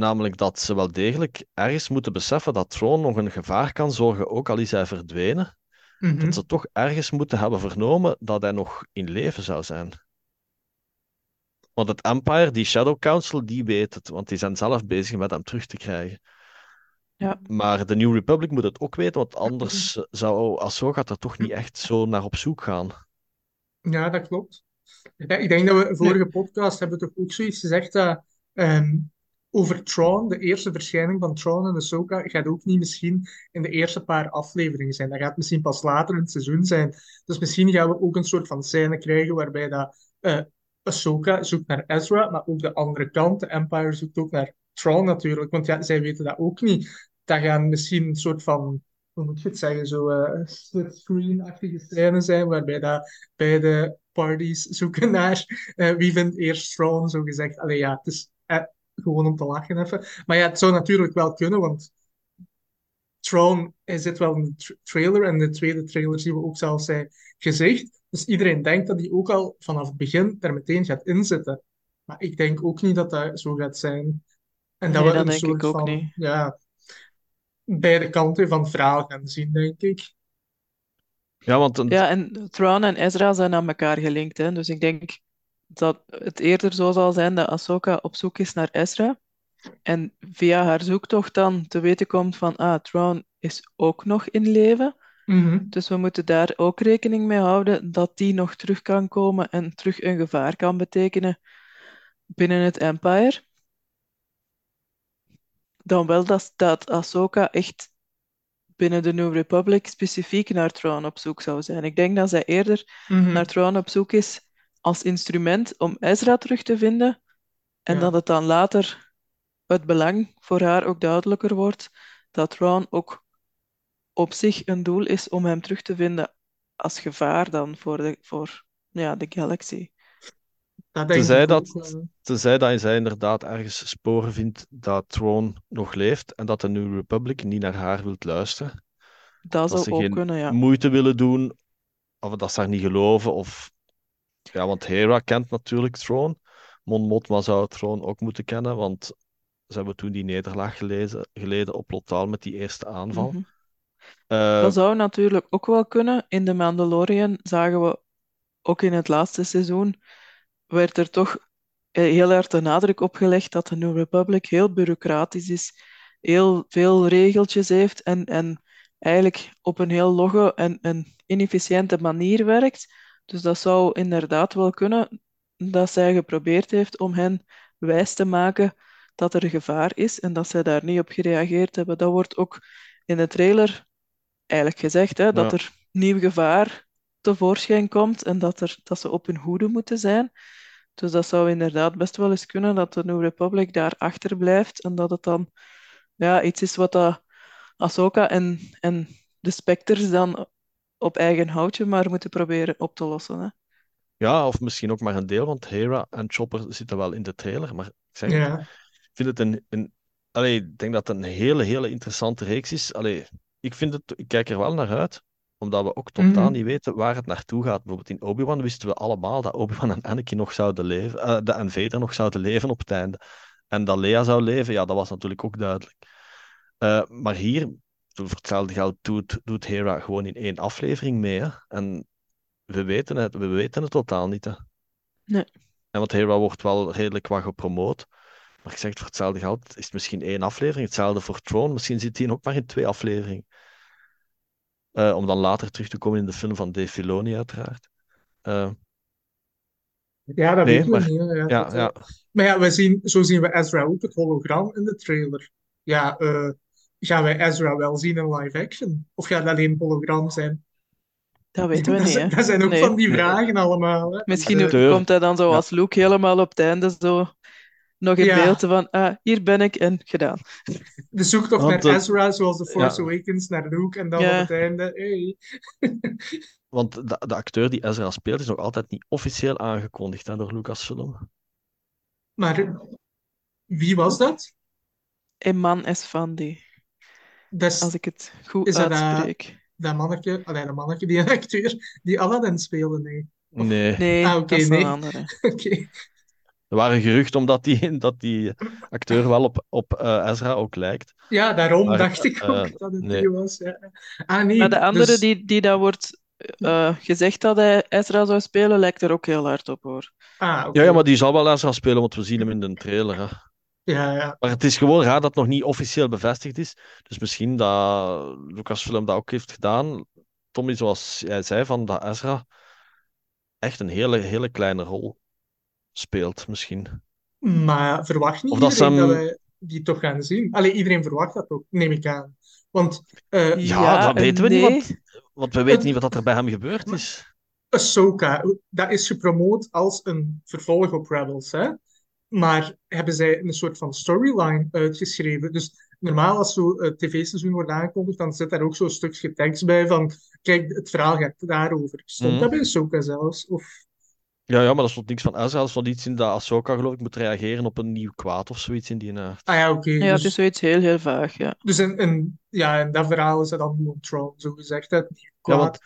Namelijk dat ze wel degelijk ergens moeten beseffen dat Throne nog een gevaar kan zorgen, ook al is hij verdwenen. Mm -hmm. Dat ze toch ergens moeten hebben vernomen dat hij nog in leven zou zijn. Want het Empire, die Shadow Council, die weet het, want die zijn zelf bezig met hem terug te krijgen. Ja. Maar de New Republic moet het ook weten, want anders zou Ahsoka er toch niet echt zo naar op zoek gaan. Ja, dat klopt. Ja, ik denk dat we vorige podcast hebben toch ook zoiets gezegd dat ehm, over Tron, de eerste verschijning van Tron en Ahsoka, gaat ook niet misschien in de eerste paar afleveringen zijn. Dat gaat misschien pas later in het seizoen zijn. Dus misschien gaan we ook een soort van scène krijgen waarbij dat, uh, Ahsoka zoekt naar Ezra, maar ook de andere kant, de Empire zoekt ook naar Tron natuurlijk. Want ja, zij weten dat ook niet. Dat gaan misschien een soort van hoe moet je het zeggen, zo uh, split-screen-achtige scène zijn, waarbij dat beide parties zoeken naar uh, wie vindt eerst Tron, zo gezegd. Allee, ja, het is gewoon om te lachen even. Maar ja, het zou natuurlijk wel kunnen, want Tron zit wel in de tra trailer en de tweede trailer zien we ook zelfs zijn gezicht. Dus iedereen denkt dat hij ook al vanaf het begin er meteen gaat inzitten. Maar ik denk ook niet dat dat zo gaat zijn. En dat Nee, we dat een denk ik soort ook van, niet. ja, beide kanten van het verhaal gaan zien, denk ik. Ja, want een- Ja, en Thrawn en Ezra zijn aan elkaar gelinkt. Hè? Dus ik denk dat het eerder zo zal zijn dat Ahsoka op zoek is naar Ezra. En via haar zoektocht dan te weten komt van, ah, Thrawn is ook nog in leven. Mhm. Dus we moeten daar ook rekening mee houden dat die nog terug kan komen en terug een gevaar kan betekenen binnen het Empire. Dan wel dat, dat Ahsoka echt binnen de New Republic specifiek naar Thrawn op zoek zou zijn. Ik denk dat zij eerder Mhm. naar Thrawn op zoek is als instrument om Ezra terug te vinden. En Ja. dat het dan later het belang voor haar ook duidelijker wordt dat Thrawn ook op zich een doel is om hem terug te vinden als gevaar dan voor de, voor, ja, de galaxy. Dat denk Tenzij dat, ook wel. tenzij dat zij inderdaad ergens sporen vindt dat Throne nog leeft en dat de New Republic niet naar haar wilt luisteren. Dat Dat zou ze ook geen kunnen, ja. moeite willen doen, of dat ze haar niet geloven. Of... Ja, want Hera kent natuurlijk Throne. Mon Mothma zou Throne ook moeten kennen, want ze hebben toen die nederlaag gelezen, geleden op Lothal met die eerste aanval. Mhm. Eh, Dat zou natuurlijk ook wel kunnen. In The Mandalorian zagen we, ook in het laatste seizoen, werd er toch eh, heel erg de nadruk op gelegd dat de New Republic heel bureaucratisch is, heel veel regeltjes heeft en, en eigenlijk op een heel logge en, en inefficiënte manier werkt. Dus dat zou inderdaad wel kunnen dat zij geprobeerd heeft om hen wijs te maken dat er gevaar is en dat zij daar niet op gereageerd hebben. Dat wordt ook in de trailer eigenlijk gezegd, hè, dat Ja. er nieuw gevaar tevoorschijn komt en dat, er, dat ze op hun hoede moeten zijn. Dus dat zou inderdaad best wel eens kunnen dat de New Republic daar achter blijft en dat het dan ja, iets is wat dat Ahsoka en, en de Spectres dan op eigen houtje maar moeten proberen op te lossen. Hè. ja, of misschien ook maar een deel, want Hera en Chopper zitten wel in de trailer. Maar ik zeg Ja. ik vind het een, een allee, ik denk dat het een hele, hele interessante reeks is. Allee, ik vind het, ik kijk er wel naar uit, omdat we ook totaal Mhm. niet weten waar het naartoe gaat. Bijvoorbeeld in Obi-Wan wisten we allemaal dat Obi-Wan en Anakin nog zouden leven, eh, de- en Vader nog zouden leven op het einde. En dat Leia zou leven, ja, dat was natuurlijk ook duidelijk. Eh, maar hier, voor hetzelfde geld, doet, doet Hera gewoon in één aflevering mee. Hè? En we weten het, we weten het totaal niet. Hè? Nee. En want Hera wordt wel redelijk wat gepromoot. Maar ik zeg het, voor hetzelfde geld is het misschien één aflevering. Hetzelfde voor Throne. Misschien zit hij ook maar in twee afleveringen. Eh, om dan later terug te komen in de film van Dave Filoni, uiteraard. Eh, Ja, dat Nee, weten we maar- niet. Ja, ja, dat, ja. Maar ja, we zien, zo zien we Ezra ook, het hologram in de trailer. Ja, eh, gaan wij Ezra wel zien in live action? Of gaat dat alleen hologram zijn? Dat weten we dat, niet. zijn- dat zijn ook Nee. van die Nee. vragen allemaal. Hè. Misschien komt hij dan zo Ja. als Luke helemaal op het einde zo nog in Ja. beeld van ah, hier ben ik en gedaan. de zoektocht Want, naar Ezra, zoals The Force ja. Awakens naar Luke, en dan Ja. op het einde, hey. Want de, de acteur die Ezra speelt is nog altijd niet officieel aangekondigd hè, door Lucasfilm. Maar wie was dat? Eman Esfandi, Dat is als ik het goed Is uitspreek. dat manneke, allee, dat manneke, die acteur die Aladdin speelde, nee. Nee, Nee, Ah, dat is nee. een andere. Oké. er waren geruchten omdat die, dat die acteur wel op, op eh, Ezra ook lijkt. Ja, daarom Maar, dacht ik ook eh, dat het nee. die was. Ja. Ah, nee. Maar de andere dus- die, die daar wordt eh, gezegd dat hij Ezra zou spelen, lijkt er ook heel hard op hoor. Ah, oké. Ja, ja, maar die zal wel Ezra spelen, want we zien hem in de trailer. Hè. Ja, ja. Maar het is gewoon raar dat het nog niet officieel bevestigd is. Dus misschien dat Lucasfilm dat ook heeft gedaan. Tommy, zoals jij zei, van dat Ezra echt een hele, hele kleine rol speelt, misschien. Maar verwacht niet Of dat iedereen ze dat wij die toch gaan zien? Allee, iedereen verwacht dat ook, neem ik aan. Want eh Ja, dat en weten we niet, want we weten niet wat er bij hem gebeurd is. Ahsoka, dat is gepromoot als een vervolg op Rebels, hè? Maar hebben zij een soort van storyline uitgeschreven? Dus normaal als zo'n tv-seizoen wordt aangekondigd, dan zit daar ook zo'n stukje tekst bij van kijk, het verhaal gaat daarover. Stond Mhm. dat bij Ahsoka zelfs? Of... Ja, ja, maar dat stond niks van Ezra. Dat stond iets in dat Ahsoka, geloof ik, moet reageren op een nieuw kwaad of zoiets in die aard. Ah ja, oké. Ja, het dus is zoiets heel, heel vaag, ja. dus in, in, ja, in dat verhaal is dat dan gewoon Tron, zo gezegd. Het nieuw Ja, kwaad. want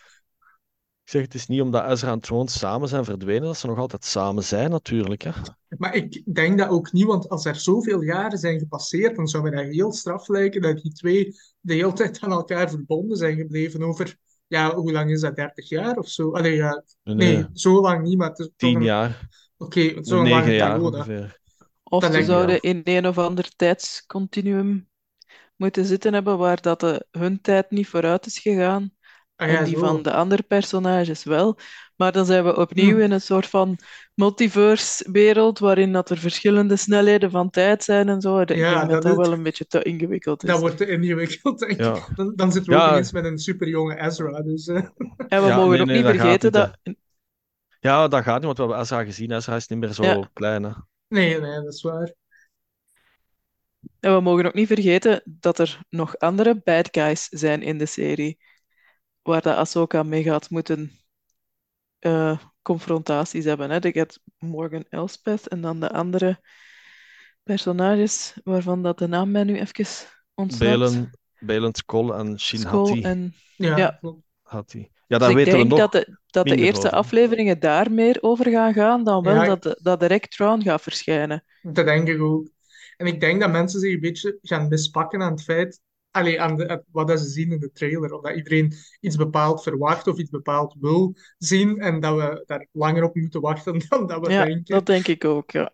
ik zeg, het is niet omdat Ezra en Thrawn samen zijn verdwenen, dat ze nog altijd samen zijn, natuurlijk. Hè? Maar ik denk dat ook niet, want als er zoveel jaren zijn gepasseerd, dan zou me dat heel straf lijken dat die twee de hele tijd aan elkaar verbonden zijn gebleven over, ja, hoe lang is dat? 30 jaar of zo? Allee, ja, Nee, nee, zo lang niet, maar het is toch tien een- jaar, Oké, zo'n negen lange jaar periode. ongeveer. Of ze zouden in een of ander tijdscontinuum moeten zitten hebben waar dat de, hun tijd niet vooruit is gegaan Ah ja, en die zo. van de andere personages wel. Maar dan zijn we opnieuw Hm. in een soort van multiverse-wereld waarin dat er verschillende snelheden van tijd zijn en zo. Ik Ja, denk dat dat dat is- wel een beetje te ingewikkeld is. Dat wordt te ingewikkeld, denk ik. Ja. Dan, dan zitten we Ja. ook ineens met een superjonge Ezra. Dus, eh. En we Ja, mogen nee, ook nee, niet dat vergeten niet, dat... Ja, dat gaat niet, want we hebben Ezra gezien. Ezra is niet meer zo Ja. klein. Hè? Nee, nee, dat is waar. En we mogen ook niet vergeten dat er nog andere bad guys zijn in de serie. Waar de Ahsoka mee gaat moeten eh, confrontaties hebben. Hè. Je hebt Morgan Elspeth en dan de andere personages waarvan dat de naam mij nu even ontsnapt. Belen, Belen Skoll en Shin Hati. en... Ja, Ja. Hati. Ja, Dus daar ik weten we denk nog dat de, dat de eerste over. afleveringen daar meer over gaan gaan dan wel Ja, dat, de, dat direct Thrawn gaat verschijnen. Dat denk ik ook. En ik denk dat mensen zich een beetje gaan mispakken aan het feit, allee, aan, de, aan wat dat ze zien in de trailer. Of dat iedereen iets bepaald verwacht of iets bepaald wil zien en dat we daar langer op moeten wachten dan dat we Ja, denken. dat denk ik ook, ja.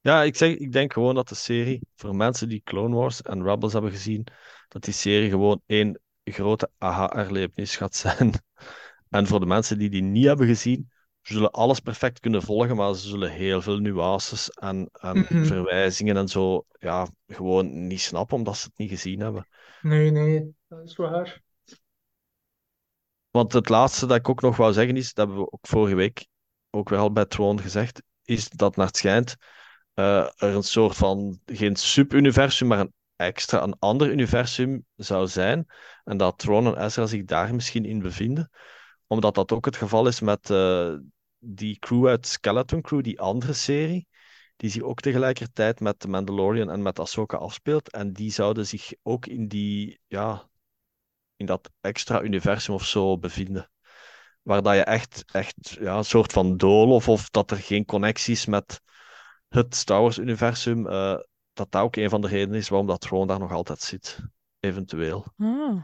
Ja, ik, zeg, ik denk gewoon dat de serie, voor mensen die Clone Wars en Rebels hebben gezien, dat die serie gewoon één grote aha-erlevenis gaat zijn. En voor de mensen die die niet hebben gezien, ze zullen alles perfect kunnen volgen, maar ze zullen heel veel nuances en, en Mhm. verwijzingen en zo ja, gewoon niet snappen, omdat ze het niet gezien hebben. Nee, nee, dat is waar. Want het laatste dat ik ook nog wou zeggen is, dat hebben we ook vorige week ook wel bij Throne gezegd, is dat naar het schijnt eh, er een soort van, geen sub-universum, maar een extra, een ander universum zou zijn. En dat Throne en Ezra zich daar misschien in bevinden. Omdat dat ook het geval is met eh, die crew uit Skeleton Crew, die andere serie, die zich ook tegelijkertijd met The Mandalorian en met Ahsoka afspeelt. En die zouden zich ook in die, ja, in dat extra universum of zo bevinden. Waar dat je echt, echt ja, een soort van doolhof of dat er geen connecties met het Star Wars-universum, eh, dat dat ook een van de redenen is waarom dat Throne daar nog altijd zit. Eventueel. Ah.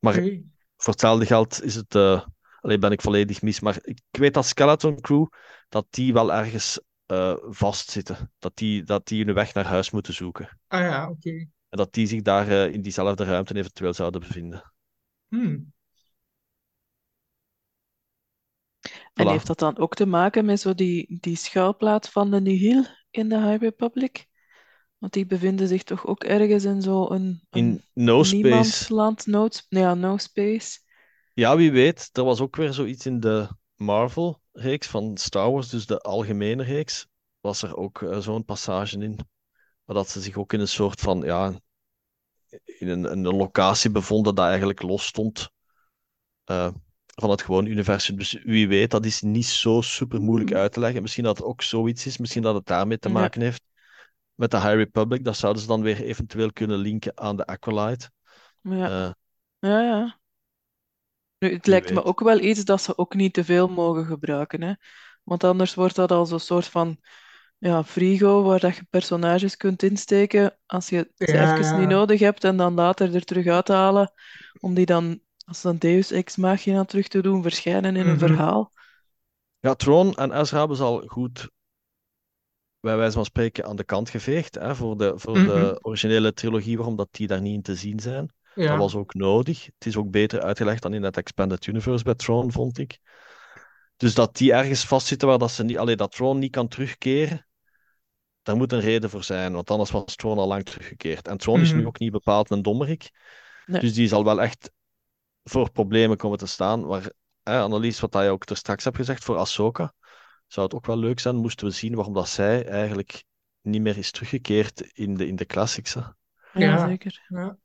Maar Oké. voor hetzelfde geld is het... eh alleen ben ik volledig mis. Maar ik weet dat Skeleton Crew, dat die wel ergens eh, vastzitten. Dat die, dat die hun weg naar huis moeten zoeken. Ah ja, oké. En dat die zich daar eh, in diezelfde ruimte eventueel zouden bevinden. Hmm. En heeft dat dan ook te maken met zo die, die schuilplaats van de Nihil in de High Republic? Want die bevinden zich toch ook ergens in zo'n een, In No Space. niemandsland, no, ja, no space. Ja, wie weet. Er was ook weer zoiets in de Marvel-reeks van Star Wars, dus de algemene reeks, was er ook eh, zo'n passage in. Maar dat ze zich ook in een soort van, ja, in een, een locatie bevonden dat eigenlijk los stond eh, van het gewone universum. Dus wie weet, dat is niet zo super moeilijk uit te leggen. Misschien dat het ook zoiets is, misschien dat het daarmee te maken heeft met de High Republic. Dat zouden ze dan weer eventueel kunnen linken aan de Acolyte. Ja, Eh, ja, ja. Nu, het lijkt me weet. ook wel iets dat ze ook niet te veel mogen gebruiken, hè. Want anders wordt dat al zo'n soort van ja, frigo waar dat je personages kunt insteken als je ze Ja, even ja. niet nodig hebt en dan later er terug uit te halen, om die dan als een Deus Ex Machina terug te doen verschijnen in een Mhm. verhaal. Ja, Tron en Ezra hebben ze al goed, bij wijze van spreken, aan de kant geveegd hè, voor de, voor Mhm. de originele trilogie, waarom dat die daar niet in te zien zijn. Dat was ook nodig. Het is ook beter uitgelegd dan in het Expanded Universe bij Tron, vond ik. Dus dat die ergens vastzitten waar dat ze niet, allee, dat Tron niet kan terugkeren, daar moet een reden voor zijn, want anders was Tron al lang teruggekeerd. En Tron is nu Mhm. ook niet bepaald een dommerik, Nee. dus die zal wel echt voor problemen komen te staan. Waar, hè, Annelies, wat je ook er straks hebt gezegd, voor Ahsoka zou het ook wel leuk zijn, moesten we zien waarom dat zij eigenlijk niet meer is teruggekeerd in de, in de classics. hè. Ja, Ja. zeker. Ja.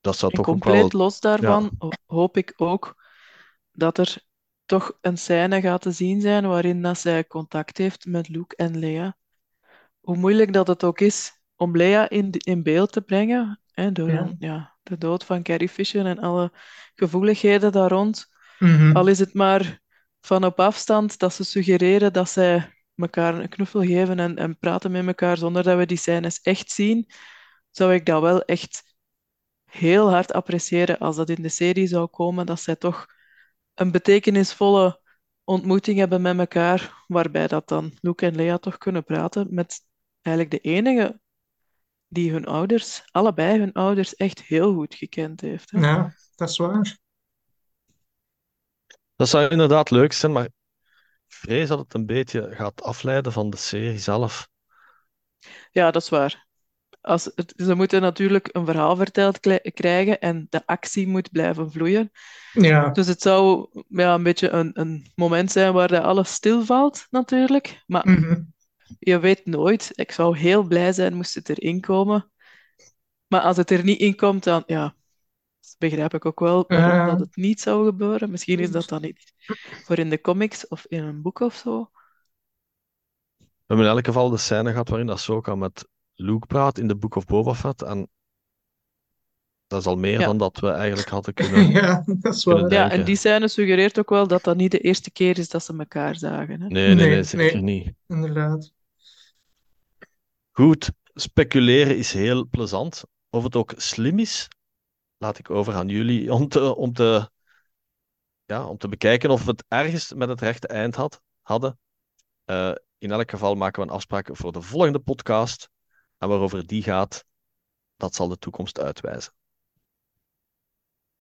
Dat zou En toch ook compleet wel... los daarvan ho- hoop ik ook dat er toch een scène gaat te zien zijn waarin dat zij contact heeft met Luke en Leia. Hoe moeilijk dat het ook is om Leia in, in beeld te brengen, hè, door ja, de dood van Carrie Fisher en alle gevoeligheden daar rond. Mhm. Al is het maar van op afstand dat ze suggereren dat zij elkaar een knuffel geven en, en praten met elkaar zonder dat we die scènes echt zien, zou ik dat wel echt heel hard appreciëren als dat in de serie zou komen, dat zij toch een betekenisvolle ontmoeting hebben met elkaar, waarbij dat dan Luke en Leia toch kunnen praten met eigenlijk de enige die hun ouders, allebei hun ouders, echt heel goed gekend heeft. Hè? Ja, dat is waar. Dat zou inderdaad leuk zijn, maar ik vrees dat het een beetje gaat afleiden van de serie zelf. Ja, dat is waar. Als het, ze moeten natuurlijk een verhaal verteld krijgen en de actie moet blijven vloeien. Ja. Dus het zou ja, een beetje een, een moment zijn waar dat alles stilvalt, natuurlijk. Maar Mhm. je weet nooit. Ik zou heel blij zijn moest het erin komen. Maar als het er niet in komt, dan ja, begrijp ik ook wel Ja. dat het niet zou gebeuren. Misschien is dat dan niet voor in de comics of in een boek of zo. We hebben in elk geval de scène gehad waarin Ahsoka met Luke praat in de Book of Boba Fett. En dat is al meer Ja. dan dat we eigenlijk hadden kunnen... Ja, dat is. Ja, en die scène suggereert ook wel dat dat niet de eerste keer is dat ze elkaar zagen. Hè? Nee, nee, nee, Nee, zeker nee. niet. Inderdaad. Goed, speculeren is heel plezant. Of het ook slim is, laat ik over aan jullie om te, om te, ja, om te bekijken of we het ergens met het rechte eind had, hadden. Eh, in elk geval maken we een afspraak voor de volgende podcast. En waarover die gaat, dat zal de toekomst uitwijzen.